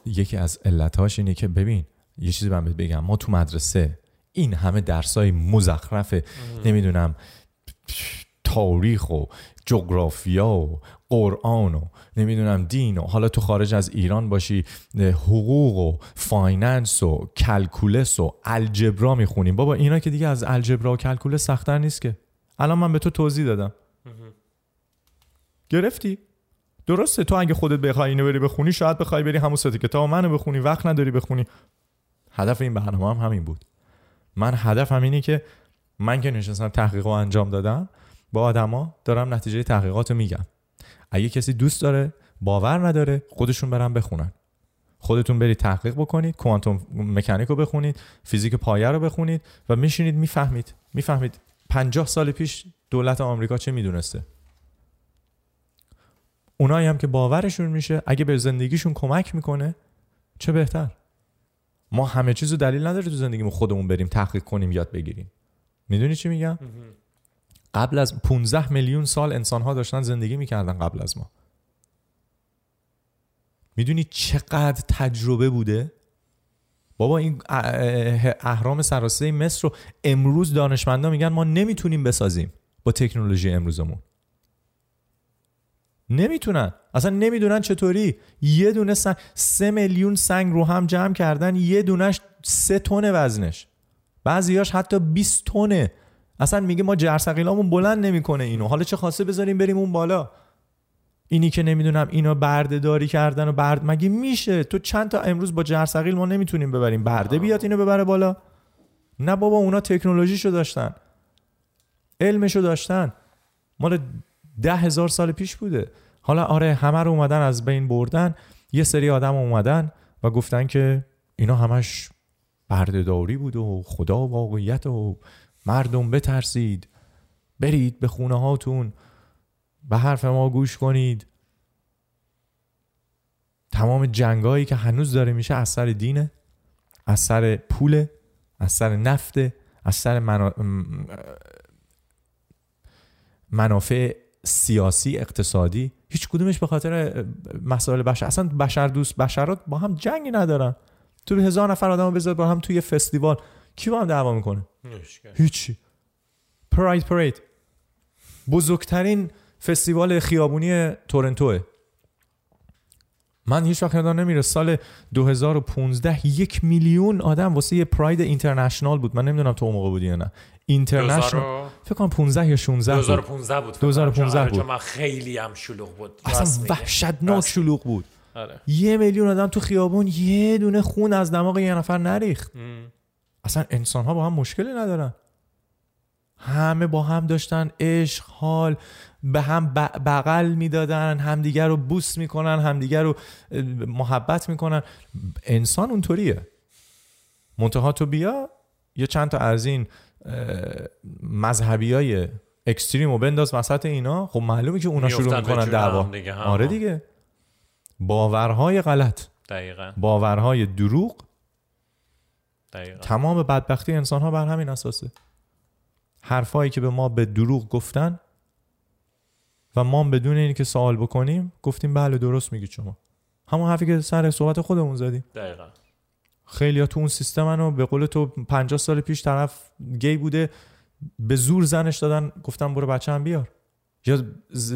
یکی از علتهاش اینه که ببین یه چیزی من بگم. ما تو مدرسه این همه درسای مزخرفه. نمیدونم. تاریخ و جغرافیا و قرآن و نمیدونم دین و حالا تو خارج از ایران باشی حقوق و فایننس و کلکولس و الجبرا میخونیم بابا اینا که دیگه از الجبرا و کلکولس سختتر نیست که. الان من به تو توضیح دادم. گرفتی؟ درسته تو اگه خودت بخوای اینو بری بخونی شاید بخوای بری همون سه کتاب منو بخونی وقت نداری بخونی. هدف این برنامه هم همین بود. من هدفم اینه که من که نشستم تحقیق و انجام دادم با آدما دارم نتیجه تحقیقات رو میگم. اگه کسی دوست داره باور نداره خودشون برن بخونن. خودتون برید تحقیق بکنید کوانتوم مکانیک رو بخونید فیزیک پایه رو بخونید و میشینید میفهمید. میفهمید 50 سال پیش دولت آمریکا چه میدونسته. اونایی هم که باورشون میشه اگه به زندگیشون کمک میکنه چه بهتر؟ ما همه چیزو دلیل نداره تو زندگیمون خودمون بریم تحقیق کنیم یاد بگیریم. میدونی چی میگم؟ قبل از 15 میلیون سال انسان ها داشتن زندگی میکردن قبل از ما. میدونی چقدر تجربه بوده؟ بابا این اهرام سراسری مصر رو امروز دانشمندا میگن ما نمیتونیم بسازیم با تکنولوژی امروزمون. نمیتونن. اصلا نمیدونن چطوری. یه دونه سنگ سه میلیون سنگ رو هم جمع کردن یه دونش سه تن وزنش. بعضیاش حتی 20 تونه اصلا میگه ما جرثقیلامون بلند نمیکنه اینو. حالا چه خاصه بذاریم بریم اون بالا؟ اینی که نمیدونم اینا برده داری کردن و برد مگه میشه؟ تو چند تا امروز با جرثقیل ما نمیتونیم ببریم. برده بیاد اینو ببره بالا. نه بابا اونا تکنولوژیشو داشتن. علمشو داشتن. مال ده هزار سال پیش بوده. حالا آره همه رو اومدن از بین بردن. یه سری آدم اومدن و گفتن که اینا همش بردهداری بود و خدا واقعیت و مردم بترسید. برید به خونه هاتون. به حرف ما گوش کنید. تمام جنگایی که هنوز داره میشه از سر دینه از سر پوله از سر نفته از سر منا... منافع سیاسی اقتصادی. هیچ کدومش به خاطر مسائل بشر. اصلا بشر دوست بشرات با هم جنگی ندارن. تو هزار نفر آدمو بذار با هم توی فستیوال. کی هم دعوا میکنه هیچی پراید پرید بزرگترین فستیوال خیابونی تورنتوه من هیچ وقت یادم نمیره سال 2015 یک میلیون آدم واسه یه پراید اینترنشنال بود من نمیدونم تو اون موقع بودی یا نه اینترنشنال فکر کنم 15 یا 16 2015 بود 2015 بود چون من خیلی هم شلوغ بود اصلا وحشتناک شلوغ بود آره. یه میلیون آدم تو خیابون یه دونه خون از دماغ یه نفر نریخت اصلا انسان ها با هم مشکلی ندارن همه با هم داشتن عشق حال به هم بغل میدادن همدیگر رو بوس میکنن همدیگر رو محبت میکنن انسان اونطوریه منتها تو بیا یه چند تا از این مذهبی های اکستریم و بنداز وسط اینا خب معلومه که اونا شروع میکنن دعوا آره دیگه باورهای غلط دقیقا. باورهای دروغ دقیقا. تمام بدبختی انسان ها بر همین اساسه حرفایی که به ما به دروغ گفتن و ما بدون اینکه سوال بکنیم گفتیم بله درست میگی شما همون حرفی که سر صحبت خودمون زدیم دقیقا خیلی ها تو اون سیستم منو به قول تو 50 سال پیش طرف گی بوده به زور زنش دادن گفتم برو بچه هم بیار یا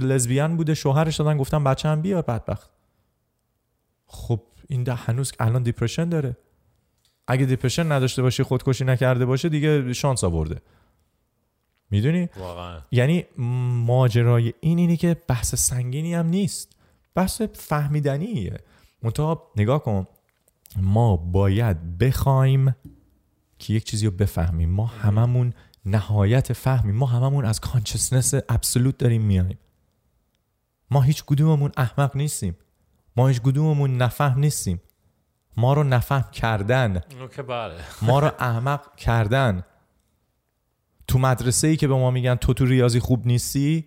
لزبیان بوده شوهرش دادن گفتم بچه هم بیار بدبخت خب این ده هنوز الان دیپرشن داره اگه دیپرشن نداشته باشه خودکشی نکرده باشه دیگه شانس آورده میدونی؟ واقعا. یعنی ماجرای این اینه که بحث سنگینی هم نیست. بحث فهمیدنیه. منتها نگاه کن ما باید بخوایم که یک چیزی رو بفهمیم. ما هممون نهایت فهمیم. ما هممون از کانشسنس ابسولوت داریم میایم. ما هیچ کدوممون احمق نیستیم. ما هیچ کدوممون نفهم نیستیم. ما رو نفهم کردن. ما رو احمق کردن. تو مدرسه ای که به ما میگن تو تو ریاضی خوب نیستی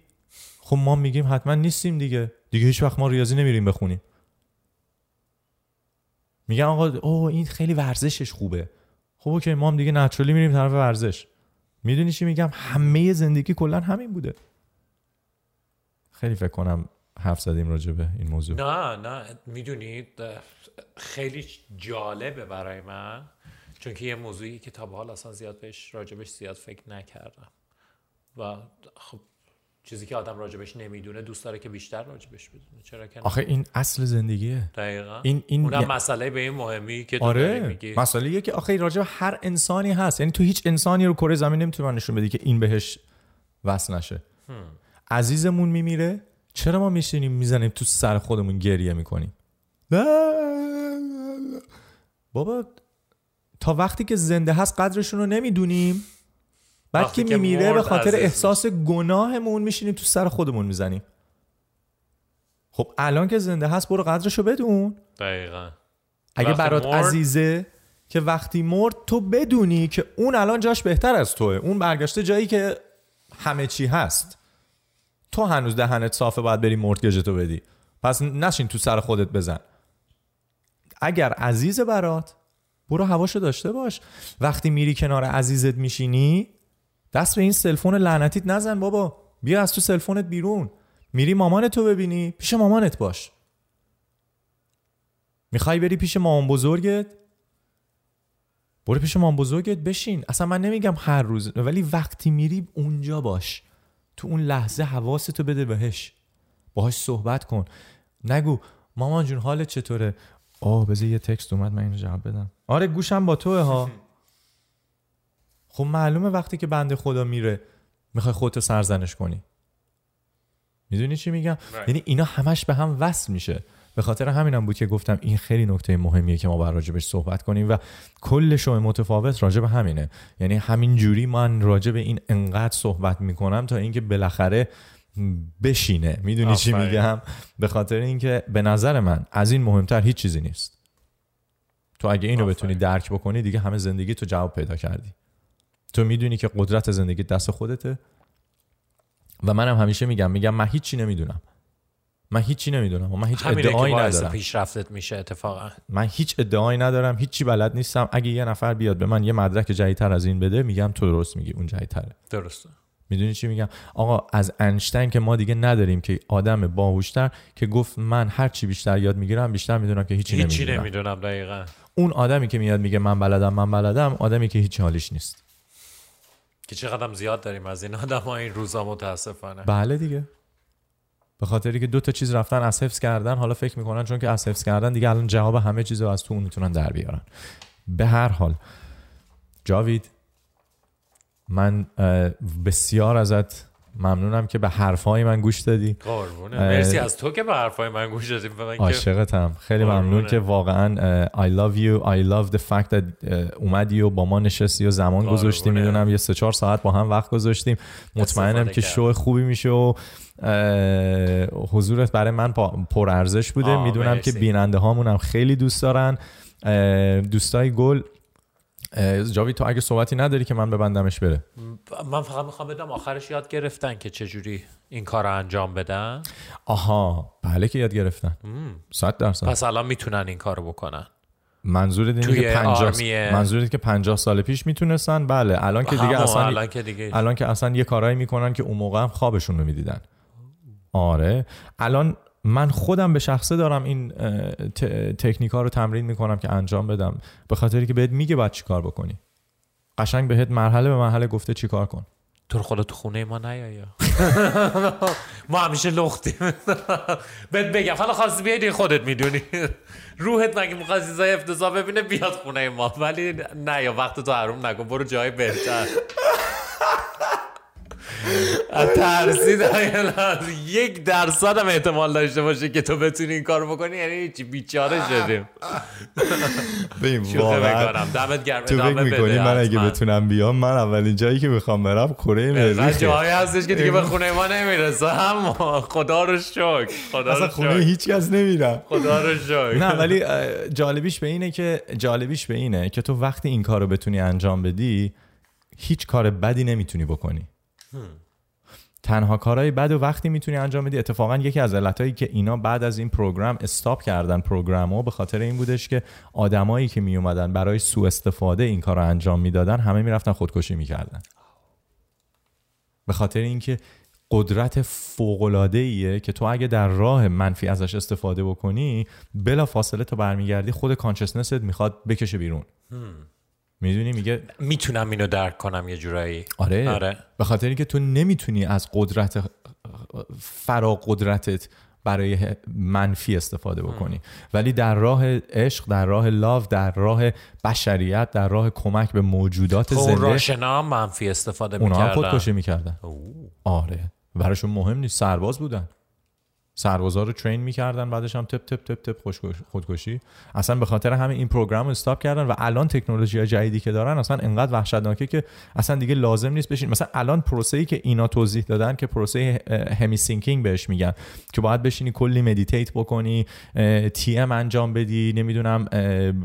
خب ما میگیم حتما نیستیم دیگه. دیگه هیچ وقت ما ریاضی نمیریم بخونیم. میگن آقا او این خیلی ورزشش خوبه. خب اوکی ما هم دیگه نچرلی میریم طرف ورزش. میدونی چی میگم؟ همه زندگی کلا همین بوده. خیلی فکر کنم حرف زدیم راجع به این موضوع. نه نه میدونید خیلی جالبه برای من چون که یه موضوعی که تا به حال اصلا زیاد بهش راجبش زیاد فکر نکردم. و خب چیزی که آدم راجبش نمیدونه دوست داره که بیشتر راجبش بدونه. چرا که آخه این اصل زندگیه. دقیقاً. این این اونم ی... مسئله به این مهمی که تو آره. میگی. مسئله که آخه راجع به هر انسانی هست. یعنی تو هیچ انسانی رو کره زمین نمیتونی نشون بدی که این بهش وصل نشه. هم. عزیزمون میمیره چرا ما میشینیم میزنیم تو سر خودمون گریه میکنیم؟ بابا تا وقتی که زنده هست قدرشون رو نمیدونیم. بعد که میمیره به خاطر عزیز. احساس گناهمون میشینیم تو سر خودمون میزنیم. خب الان که زنده هست برو قدرشو بدون. دقیقا. اگه برات مرد... عزیزه که وقتی مرد تو بدونی که اون الان جاش بهتر از توه. اون برگشته جایی که همه چی هست. تو هنوز دهنت صافه باید بری مورتگجتو بدی. پس نشین تو سر خودت بزن. اگر عزیز برات برو هواشو داشته باش. وقتی میری کنار عزیزت میشینی دست به این سلفون لعنتیت نزن بابا. بیا از تو سلفونت بیرون. میری مامان تو ببینی پیش مامانت باش. میخوای بری پیش مامان بزرگت؟ برو پیش مامان بزرگت بشین. اصلا من نمیگم هر روز ولی وقتی میری اونجا باش. تو اون لحظه حواستو بده بهش باهاش صحبت کن. نگو مامان جون حال چطوره؟ آه بذار یه تکست اومد من اینو جواب بدم. آره گوشم با توه ها. خب معلومه وقتی که بنده خدا میره میخوای خودتو سرزنش کنی. میدونی چی میگم؟ یعنی اینا همش به هم وصل میشه. به خاطر همینم بود که گفتم این خیلی نکته مهمیه که ما بر راجبش صحبت کنیم و کل شو متفاوت راجب همینه. یعنی همین جوری من راجب این انقدر صحبت میکنم تا اینکه بالاخره بشینه. میدونی چی میگم؟ به خاطر اینکه به نظر من از این مهمتر هیچ چیزی نیست. تو اگه اینو آفای. بتونی درک بکنی دیگه همه زندگی تو جواب پیدا کردی. تو میدونی که قدرت زندگی دست خودته و منم همیشه میگم میگم من هیچی نمیدونم. من هیچی نمیدونم من هیچ ادعایی ندارم پیشرفتت میشه اتفاقا من هیچ ادعایی ندارم هیچی بلد نیستم اگه یه نفر بیاد به من یه مدرک جدیدتر از این بده میگم تو درست میگی اون جدیدتره درسته میدونی چی میگم آقا از انشتین که ما دیگه نداریم که آدم باهوشتر که گفت من هر چی بیشتر یاد میگیرم بیشتر میدونم که هیچی, هیچی نمیدونم. نمیدونم دقیقا اون آدمی که میاد میگه من بلدم من بلدم آدمی که هیچ حالیش نیست که چقدر زیاد داریم از این آدم ها این روزا متاسفانه بله دیگه به خاطری که دو تا چیز رفتن از حفظ کردن. حالا فکر میکنن چون که از حفظ کردن دیگه الان جواب همه چیز رو از تو اون میتونن در بیارن. به هر حال جاوید من بسیار ازت ممنونم که به حرفای من گوش دادی. قربونه. مرسی از تو که به حرفای من گوش دادی. من عاشقتم. خیلی قربونه. ممنون که واقعا I love you. I love the fact that اومدی و با ما نشستی و زمان قربونه. گذاشتی میدونم یه سه چهار ساعت با هم وقت گذاشتیم. مطمئنم که شو خوبی میشه و حضورت برای من پر ارزش بوده. میدونم که بیننده هامون هم خیلی دوست دارن. دوستای گل. جاوی تو اگه صحبتی نداری که من ببندمش بره. من فقط میخوام بدم آخرش یاد گرفتن که چجوری این کار رو انجام بدن؟ آها بله که یاد گرفتن. صد درصد. پس الان میتونن این کار رو بکنن. منظورت اینه که 50 منظورت که 50 سال پیش میتونستن؟ بله الان که دیگه اصلا الان که دیگه الان که اصلا یه کارایی میکنن که اون موقع هم خوابشون رو میدیدن. آره. الان من خودم به شخصه دارم این تکنیک ها رو تمرین میکنم که انجام بدم. به خاطری که بهت میگه باید چیکار بکنی. قشنگ بهت مرحله به مرحله گفته چیکار کن. تو خدا تو خونه ما نیایا ما همیشه لختیم. بهت بگم حالا خواستی بیای خودت میدونی. روحت مگه میخواد زای افتضاح ببینه بیاد خونه ما. ولی نه یا وقت تو حروم نکن برو جای بهتر. ترسیدم یک درصد هم احتمال داشته باشه که تو بتونی این کار بکنی یعنی هیچی بیچاره شدیم ببین واقعا دمت گرم تو فکر میکنی من اگه بتونم بیام من اولین جایی که میخوام برم کره مریخ جایی هستش که دیگه به خونه ما نمیرسه اما خدا رو شکر خدا اصلا خونه هیچ کس نمیرم خدا رو شکر نه ولی جالبیش به اینه که جالبیش به اینه که تو وقتی این کارو بتونی انجام بدی هیچ کار بدی نمیتونی بکنی تنها کارهای بد و وقتی میتونی انجام بدی اتفاقا یکی از علتهایی که اینا بعد از این پروگرام استاپ کردن پروگرامو به خاطر این بودش که آدمایی که میومدن برای سوء استفاده این کارو انجام میدادن همه میرفتن خودکشی میکردن. به خاطر اینکه قدرت فوق العاده ایه که تو اگه در راه منفی ازش استفاده بکنی بلا فاصله تو برمیگردی خود کانشسنست میخواد بکشه بیرون. میدونی میگه میتونم اینو درک کنم یه جورایی. آره, آره. به خاطر اینکه تو نمیتونی از قدرت فرا قدرتت برای منفی استفاده بکنی. ولی در راه عشق در راه لاو در راه بشریت در راه کمک به موجودات زنده روشنا منفی استفاده میکردن اونا هم خودکشی میکردن. آره. براشون مهم نیست. سرباز بودن. سربازا رو ترین میکردن بعدش هم تپ تپ تپ تپ خودکشی. اصلا به خاطر همین این پروگرام رو استاپ کردن و الان تکنولوژی جدیدی که دارن اصلا انقدر وحشتناکه که اصلا دیگه لازم نیست بشین. مثلا الان پروسه ای که اینا توضیح دادن که پروسه همی سینکینگ بهش میگن که باید بشینی کلی مدیتیت بکنی تی ام انجام بدی نمیدونم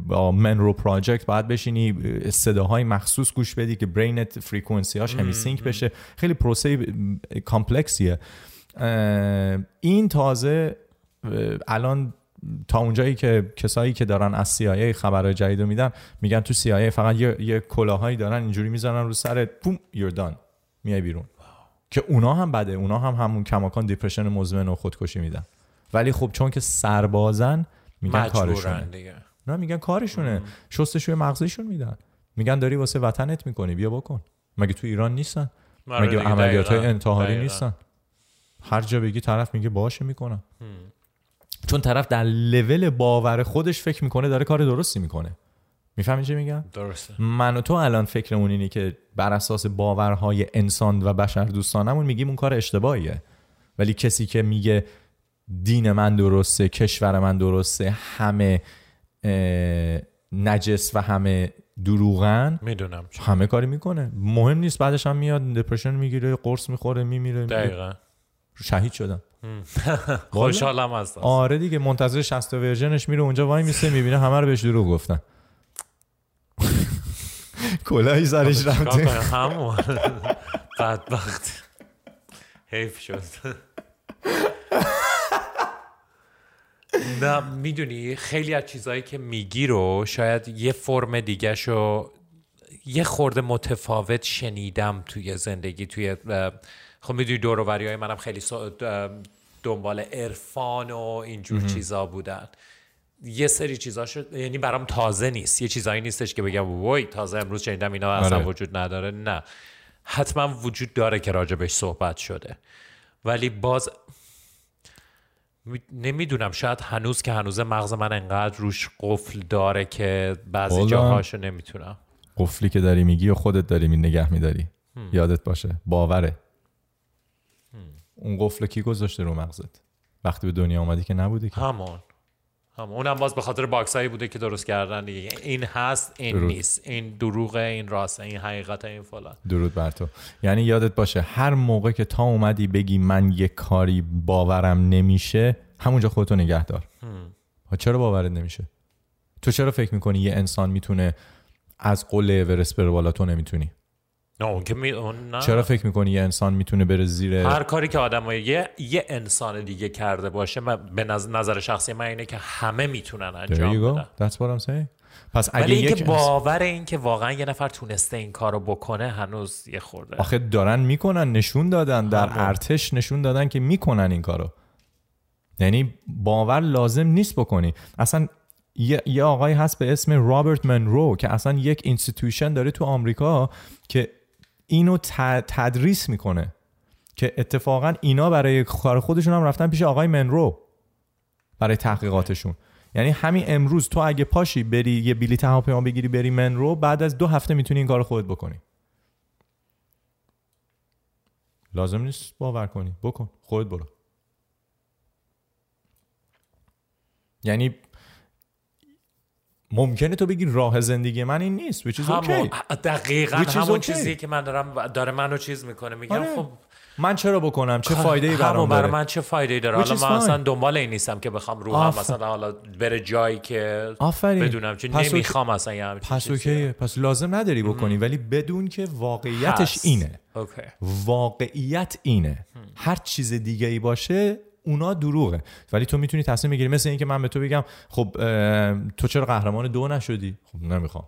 با منرو پراجکت باید بشینی صداهای مخصوص گوش بدی که برینت فریکونسی هاش همی سینک بشه. خیلی پروسه کامپلکسیه. این تازه الان تا اونجایی که کسایی که دارن از CIA خبرهای جدید رو میدن میگن تو CIA فقط یه, یه کلاهایی دارن اینجوری میزنن رو سرت پوم you're done. میای بیرون. که اونا هم بده اونا هم همون کماکان دیپرشن مزمن و خودکشی میدن. ولی خب چون که سربازن میگن کارشونه. دیگه. نه میگن کارشونه. شستشوی مغزشون میدن. میگن داری واسه وطنت میکنی بیا بکن. مگه تو ایران نیستن؟ مگه عملیات های انتحاری نیستن؟ هر جا بگی طرف میگه باشه میکنم چون طرف در لول باور خودش فکر میکنه داره کار درستی میکنه میفهمی چی میگم درسته من و تو الان فکرمون اینه که بر اساس باورهای انسان و بشر دوستانمون میگیم اون کار اشتباهیه ولی کسی که میگه دین من درسته کشور من درسته همه نجس و همه دروغن میدونم همه کاری میکنه مهم نیست بعدش هم میاد دپرشن میگیره قرص میخوره میمیره دقیقا شهید شدم. خوشحالم هستم. آره دیگه منتظر 60 ورژنش میره اونجا وای میسه میبینه همه رو بهش دروغ گفتن. کلاهی سرش رفته. همون. بدبخت. حیف شد. نه میدونی خیلی از چیزهایی که میگی رو شاید یه فرم دیگه شو یه خورده متفاوت شنیدم توی زندگی توی خب میدونی دور و های منم خیلی دنبال عرفان و اینجور چیزا بودن یه سری چیزا شد یعنی برام تازه نیست یه چیزایی نیستش که بگم وای تازه امروز شنیدم اینا اصلا آره. وجود نداره نه حتما وجود داره که راجبش صحبت شده ولی باز نمیدونم شاید هنوز که هنوز مغز من انقدر روش قفل داره که بعضی جاهاشو نمیتونم قفلی که داری میگی و خودت داری می نگه میداری یادت باشه باوره اون قفل کی گذاشته رو مغزت؟ وقتی به دنیا آمدی که نبوده که. همون. همون. اونم باز به خاطر باکسایی بوده که درست کردن. این هست این درود. نیست. این دروغه این راست این حقیقت این فلان. درود بر تو. یعنی یادت باشه هر موقع که تا اومدی بگی من یه کاری باورم نمیشه همونجا خودتو نگه دار. هم. چرا باورت نمیشه؟ تو چرا فکر میکنی یه انسان میتونه از قله اورست بره بالا؟ تو نمیتونی. نه که می نه چرا فکر میکنی یه انسان میتونه بره زیر هر کاری که آدم یه،, یه انسان دیگه کرده باشه من به نظر شخصی من اینه که همه میتونن انجام بدن That's what I'm saying. پس اگه ولی اینکه باور این که واقعا یه نفر تونسته این کارو بکنه هنوز یه خورده آخه دارن میکنن نشون دادن در همون. ارتش نشون دادن که میکنن این کارو یعنی باور لازم نیست بکنی اصلا یه, یه آقای هست به اسم رابرت منرو که اصلا یک اینستیتوشن داره تو آمریکا که اینو تدریس میکنه که اتفاقا اینا برای کار خودشون هم رفتن پیش آقای منرو. برای تحقیقاتشون. یعنی همین امروز تو اگه پاشی بری یه بلیط هواپیما بگیری بری منرو بعد از دو هفته میتونی این کار خودت بکنی. لازم نیست باور کنی. بکن. خودت برو. یعنی ممکنه تو بگی راه زندگی من این نیست which is همون. okay دقیقاً which همون okay. چیزی که من دارم داره منو چیز میکنه میگم آره. خب من چرا بکنم چه فایده ای برام داره من چه فایده ای داره حالا من اصلا دنبال این نیستم که بخوام روحم آف... مثلا حالا بره جایی که آفرین. بدونم چه پس نمیخوام پس اصلا یه پس اوکی پس لازم نداری بکنی ام. ولی بدون که واقعیتش هست. اینه اوکی. واقعیت اینه ام. هر چیز دیگه ای باشه اونا دروغه. ولی تو میتونی تصمیم بگیری. مثل اینکه من به تو بگم خب تو چرا قهرمان دو نشدی؟ خب نمیخوام.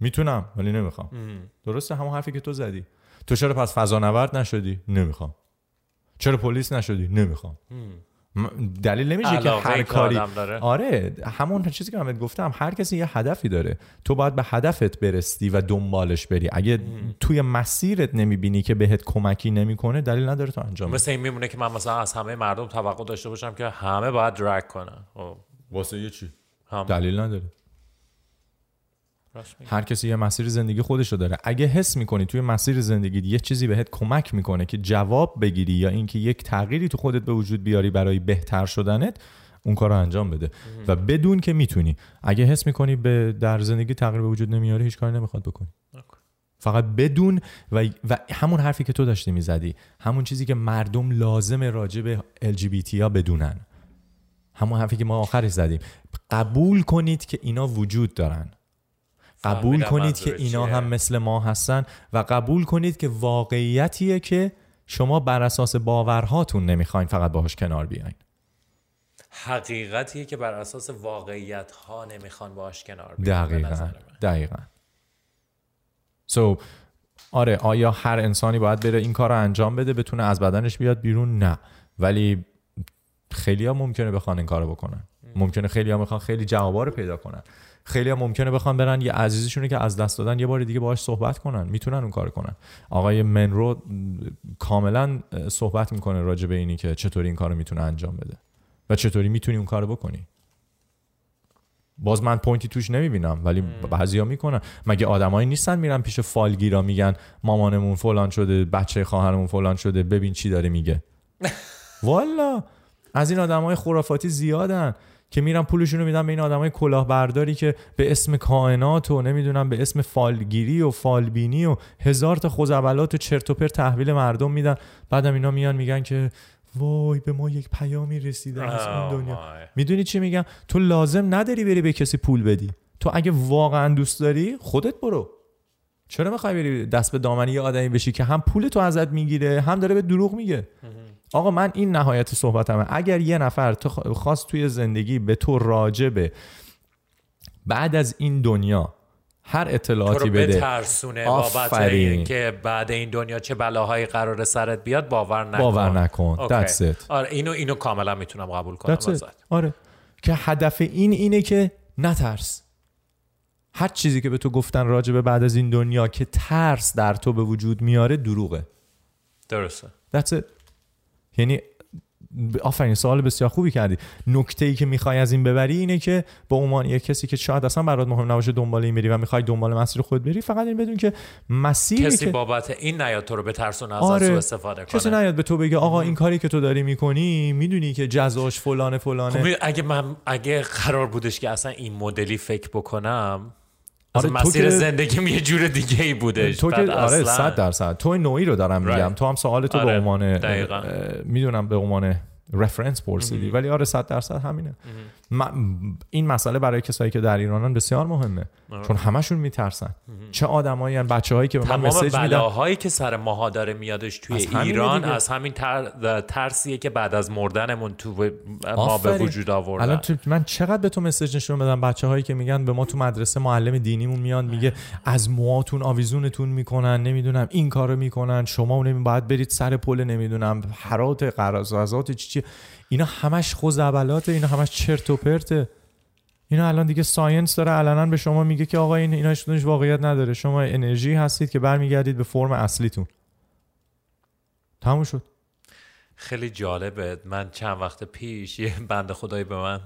میتونم ولی نمیخوام. درسته همون حرفی که تو زدی. تو چرا پس فضانورد نشدی؟ نمیخوام. چرا پلیس نشدی؟ نمیخوام. دلیل نمیشه که هر کاری آره همون چیزی که من گفتم هر کسی یه هدفی داره تو باید به هدفت برسی و دنبالش بری اگه مم. توی مسیرت نمیبینی که بهت کمکی نمیکنه دلیل نداره تو انجام مثل این میمونه که من مثلا از همه مردم توقع داشته باشم که همه باید درک کنن واسه یه چی هم. دلیل نداره هر کسی یه مسیر زندگی خودشو داره. اگه حس میکنی توی مسیر زندگی یه چیزی بهت کمک میکنه که جواب بگیری یا اینکه یک تغییری تو خودت به وجود بیاری برای بهتر شدنت اون کار رو انجام بده. و بدون که میتونی. اگه حس میکنی به در زندگی تغییر به وجود نمیاره هیچ کاری نمیخواد بکنی. فقط بدون و, و همون حرفی که تو داشتی میزدی همون چیزی که مردم لازم راجع به LGBT ها بدونن. همون حرفی که ما آخرش زدیم. قبول کنید که اینا وجود دارن. قبول کنید که اینا هم مثل ما هستن و قبول کنید که واقعیتیه که شما بر اساس باورهاتون نمیخواین فقط باهاش کنار بیاین. حقیقتیه که بر اساس واقعیت ها نمیخوان باهاش کنار بیاین دقیقا دقیقا. So, آره آیا هر انسانی باید بره این کار رو انجام بده بتونه از بدنش بیاد بیرون؟ نه. ولی خیلی ها ممکنه بخوان این کار رو بکنن ممکنه خیلی ها میخوان خیلی جوابا رو پیدا کنن. خیلی هم ممکنه بخوان برن. یه عزیزشونه که از دست دادن یه بار دیگه باهاش صحبت کنن. میتونن اون کار کنن. آقای منرو کاملا صحبت میکنه راجع به اینی که چطوری این کارو میتونه انجام بده. و چطوری میتونی اون کارو بکنی. باز من پوینتی توش نمیبینم ولی بعضیا میکنن. مگه آدمایی نیستن میرن پیش فالگیرا میگن مامانمون فلان شده بچه خواهرمون فلان شده ببین چی داره میگه. والا! از این آدمای خرافاتی زیادن. که میرن پولشون رو میدن به این آدمای کلاهبرداری که به اسم کائنات و نمیدونم به اسم فالگیری و فالبینی و هزار تا خزعبلات و چرت و پرت تحویل مردم میدن. بعدم اینا میان میگن که وای به ما یک پیامی رسیده از اون دنیا. میدونی چی میگم؟ تو لازم نداری بری به کسی پول بدی. تو اگه واقعا دوست داری خودت برو. چرا میخوای بری دست به دامنی یه آدمی بشی که هم پول تو ازت میگیره هم داره به دروغ میگه؟ آقا من این نهایت صحبتمه اگر یه نفر تو خواست توی زندگی به تو راجبه بعد از این دنیا هر اطلاعاتی بده تو رو بترسونه بابت این که بعد این دنیا چه بلاهایی قرار سرت بیاد باور نکن. باور نکن. That's it. آره اینو اینو کاملا میتونم قبول کنم آره. که هدف این اینه که نترس. هر چیزی که به تو گفتن راجبه بعد از این دنیا که ترس در تو به وجود میاره دروغه. درسته. That's it. یعنی آفرین سوال بسیار خوبی کردی. نکته ای که میخوای از این ببری اینه که با عنوان یک کسی که شاید اصلا برات مهم نباشه دنبال این بری و میخوای دنبال مسیر خود بری فقط این بدون که مسیر کسی که... بابت این نیاد تو رو به ترسون از آره. استفاده کنه. کسی نیاد به تو بگه آقا این کاری که تو داری میکنی میدونی که جزاش فلانه فلانه. خب اگه من اگه قرار بودش که اصلا این مدلی فکر بکنم آره مسیر زندگی یه جور دیگه ای بوده تو که آره 100 درصد تو نوعی رو دارم میگم تو هم سوال تو به عنوان میدونم به عنوان رفرنس پرسیدی ولی آره 100 درصد همینه این مسئله برای کسایی که در ایرانن بسیار مهمه. آه. چون همشون میترسن. چه آدمایی ان بچه‌هایی که به من مسیج میدن. بلاهایی که سر ماها داره میادش توی از ایران از همین تر... ترسیه که بعد از مردنمون تو ما به وجود آوردن. الان تو... من چقدر به تو مسیج نشون بدم بچه‌هایی که میگن به ما تو مدرسه معلم دینیمون میاد میگه از موهاتون آویزونتون میکنن نمیدونم این کارو میکنن شما نمی باید برید سر پل نمیدونم حرات قراردادات چی چی. اینا همش خزعبلات اینا همش چرت و پرته اینا الان دیگه ساینس داره علنا به شما میگه که آقا این اینا هیچ واقعیت نداره. شما انرژی هستید که برمیگردید به فرم اصلیتون. تموم شد. خیلی جالبه. من چند وقت پیش یه بند خدایی به من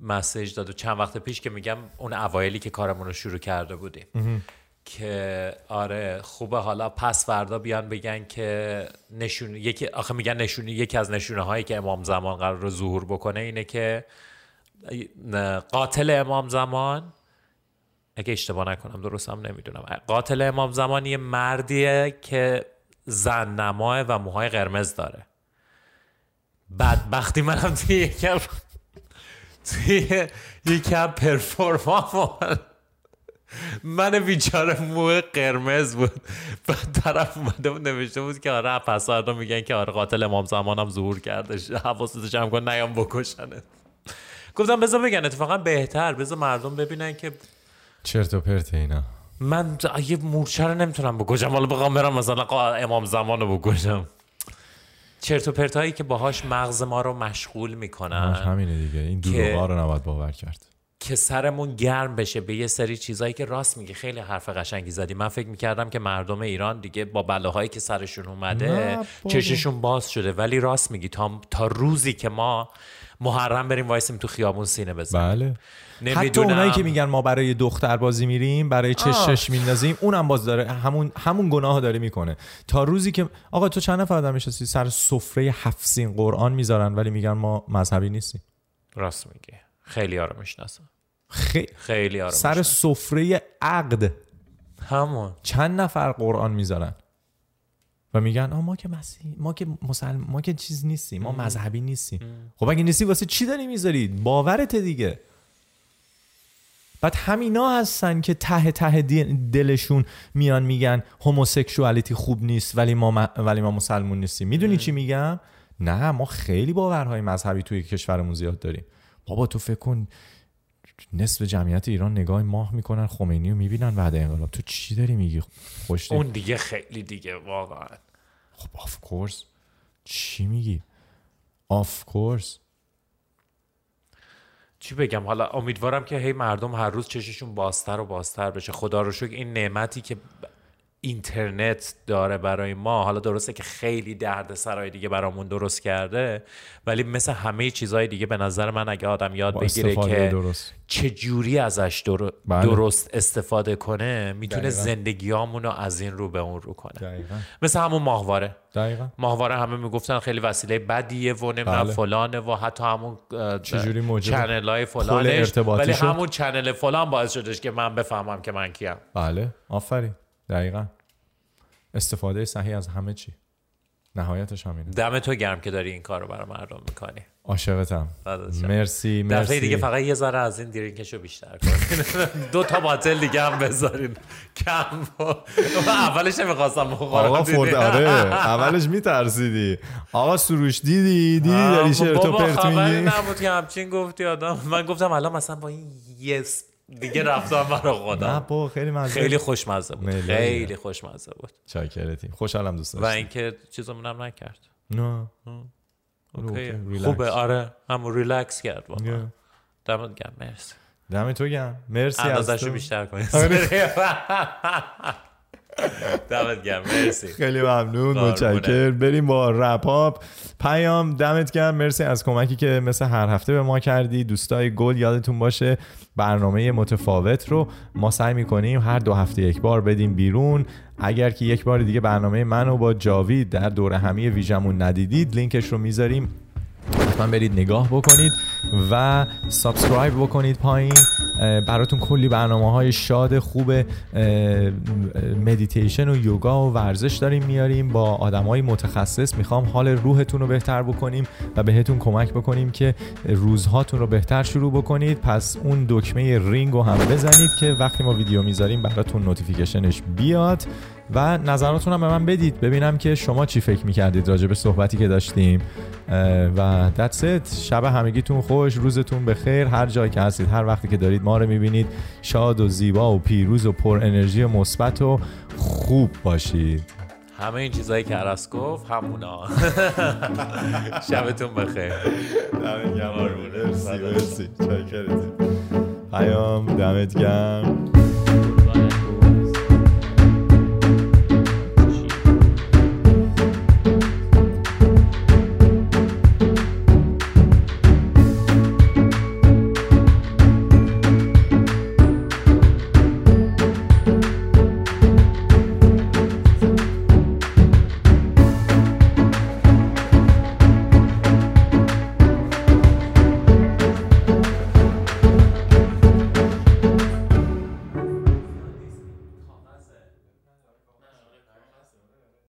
مسیج داد و چند وقت پیش که میگم اون اوایلی که کارمون رو شروع کرده بودیم. که آره خوبه. حالا پس فردا بیان بگن که نشون یکی آخه میگن نشون یکی از نشونه هایی که امام زمان قرار رو ظهور بکنه اینه که قاتل امام زمان اگه اشتباه نکنم درستم نمیدونم. قاتل امام زمان یه مردیه که زن نماه و موهای قرمز داره. بدبختی منم توی یکم توی یکم پرفورمانس من بیچاره موه قرمز بود و طرف اومده بود نوشته بود که آره پسردا میگن که آره قاتل امام زمانم ظهور کرده حواستو جمع کن نیام بکشنه گفتم بذار بگن اتفاقا بهتر بذار مردم ببینن که چرت و پرت اینا من یه مورچه رو نمیتونم بکشم حالا بخوام برم مثلا امام زمان رو بکشم چرت و پرت هایی که باهاش مغز ما رو مشغول میکنن همینه دیگه این دروغا رو نباید باور کرد که سرمون گرم بشه به یه سری چیزایی که راست میگه. خیلی حرف قشنگی زدی. من فکر میکردم که مردم ایران دیگه با بلاهایی که سرشون اومده چششون باز شده. ولی راست میگی تا, تا روزی که ما محرم بریم وایسیم تو خیابون سینه بزنیم. بله. نمیدونم. حتی اونایی که میگن ما برای دختر بازی میریم برای چشش میندازیم اونم باز داره همون همون گناه داره میکنه. تا روزی که آقا تو چند نفر آدم نشستی؟ سر سفره هفت سین قرآن میذارن ولی میگن ما مذهبی نیستیم. راست میگی. خیلی ها رو میشناسم. خیلی آرام سر سفره عقد. همون. چند نفر قرآن میذارن؟ و میگن ما که مسیح ما که مسلم ما که چیز نیستیم ما مذهبی نیستیم. خب اگه نیستی واسه چی داری میذاری باورت دیگه. بعد همینا هستن که ته ته دلشون میان میگن هوموسکسوالیتی خوب نیست ولی ما ولی ما مسلمون نیستیم. میدونی چی میگم؟ نه ما خیلی باورهای مذهبی توی کشورمون زیاد داریم. بابا تو فکر کن نصف جمعیت ایران نگاه ماه میکنن خمینی رو میبینن بعد انقلاب تو چی داری میگی؟ خوش اون دیگه خیلی دیگه واقعا. خب آف کورس چی میگی؟ آف کورس چی بگم؟ حالا امیدوارم که هی مردم هر روز چششون بازتر و بازتر بشه. خدا رو شکر این نعمتی که اینترنت داره برای ما حالا درسته که خیلی درد سرای دیگه برامون درست کرده ولی مثل همه چیزهای دیگه به نظر من اگه آدم یاد بگیره که درست. چه جوری ازش در... بله. درست استفاده کنه میتونه زندگیامونو از این رو به اون رو کنه دقیقا. مثل همون ماهواره دقیقا. ماهواره همه میگفتن خیلی وسیله بدیه و نمیدونم بله. فلانه و حتی همون چجوری چنل های فلانش ولی همون چنل فلان باعث شدش که من بفهمم که من کیم بله آفرین دقیقا استفاده صحیح از همه چی نهایتش همینه دم تو گرم که داری این کار رو برای مردم میکنی عاشقتم مرسی مرسی دفعه دیگه فقط یه ذره از این درینکشو بیشتر کن دو تا باتل دیگه هم بذارین کم اولش نمیخواستم بخورم آقا فورد آره اولش میترسیدی آقا سروش دیدی دیدی داری شرط و پرت میگی بابا خبری نبود که همچین گفتی آدم من گفتم الان مثلا با این یس دیگه رفتم برا خودم. نه با خیلی مزه خیلی خوشمزه بود. خیلی خوشمزه بود. چاکرتی خوشحالم دوست داشتم و اینکه چیزو منم نکرد. نه. اوکی. خوبه. آره همون ریلکس کرد واقعا. دمت گرم. مرسی. دمت تو گرم. مرسی ازش بیشتر کنید. دمت گرم مرسی خیلی ممنون متشکر بریم با رپاپ پیام دمت گرم مرسی از کمکی که مثل هر هفته به ما کردی دوستای گل یادتون باشه برنامه متفاوت رو ما سعی میکنیم هر دو هفته یک بار بدیم بیرون اگر که یک بار دیگه برنامه منو با جاوید در دوره همی ویژمون ندیدید لینکش رو میذاریم حتما برید نگاه بکنید و سابسکرایب بکنید پایین براتون کلی برنامه های شاد خوب مدیتیشن و یوگا و ورزش داریم میاریم با آدم های متخصص. میخوام حال روحتون رو بهتر بکنیم و بهتون کمک بکنیم که روزهاتون رو بهتر شروع بکنید. پس اون دکمه رینگ رو هم بزنید که وقتی ما ویدیو میذاریم براتون نوتیفیکیشنش بیاد. و نظراتون هم به من بدید. ببینم که شما چی فکر میکردید راجع به صحبتی که داشتیم. و that's it. شب همگیتون خوش روزتون به خیر هر جایی که هستید هر وقتی که دارید ما رو میبینید. شاد و زیبا و پیروز و پر انرژی و مثبت و خوب باشید. همه این چیزایی که عرص گفت همونا. شبتون بخیر. دمت گرم مرسی مرسی. چای پیام دمت گرم.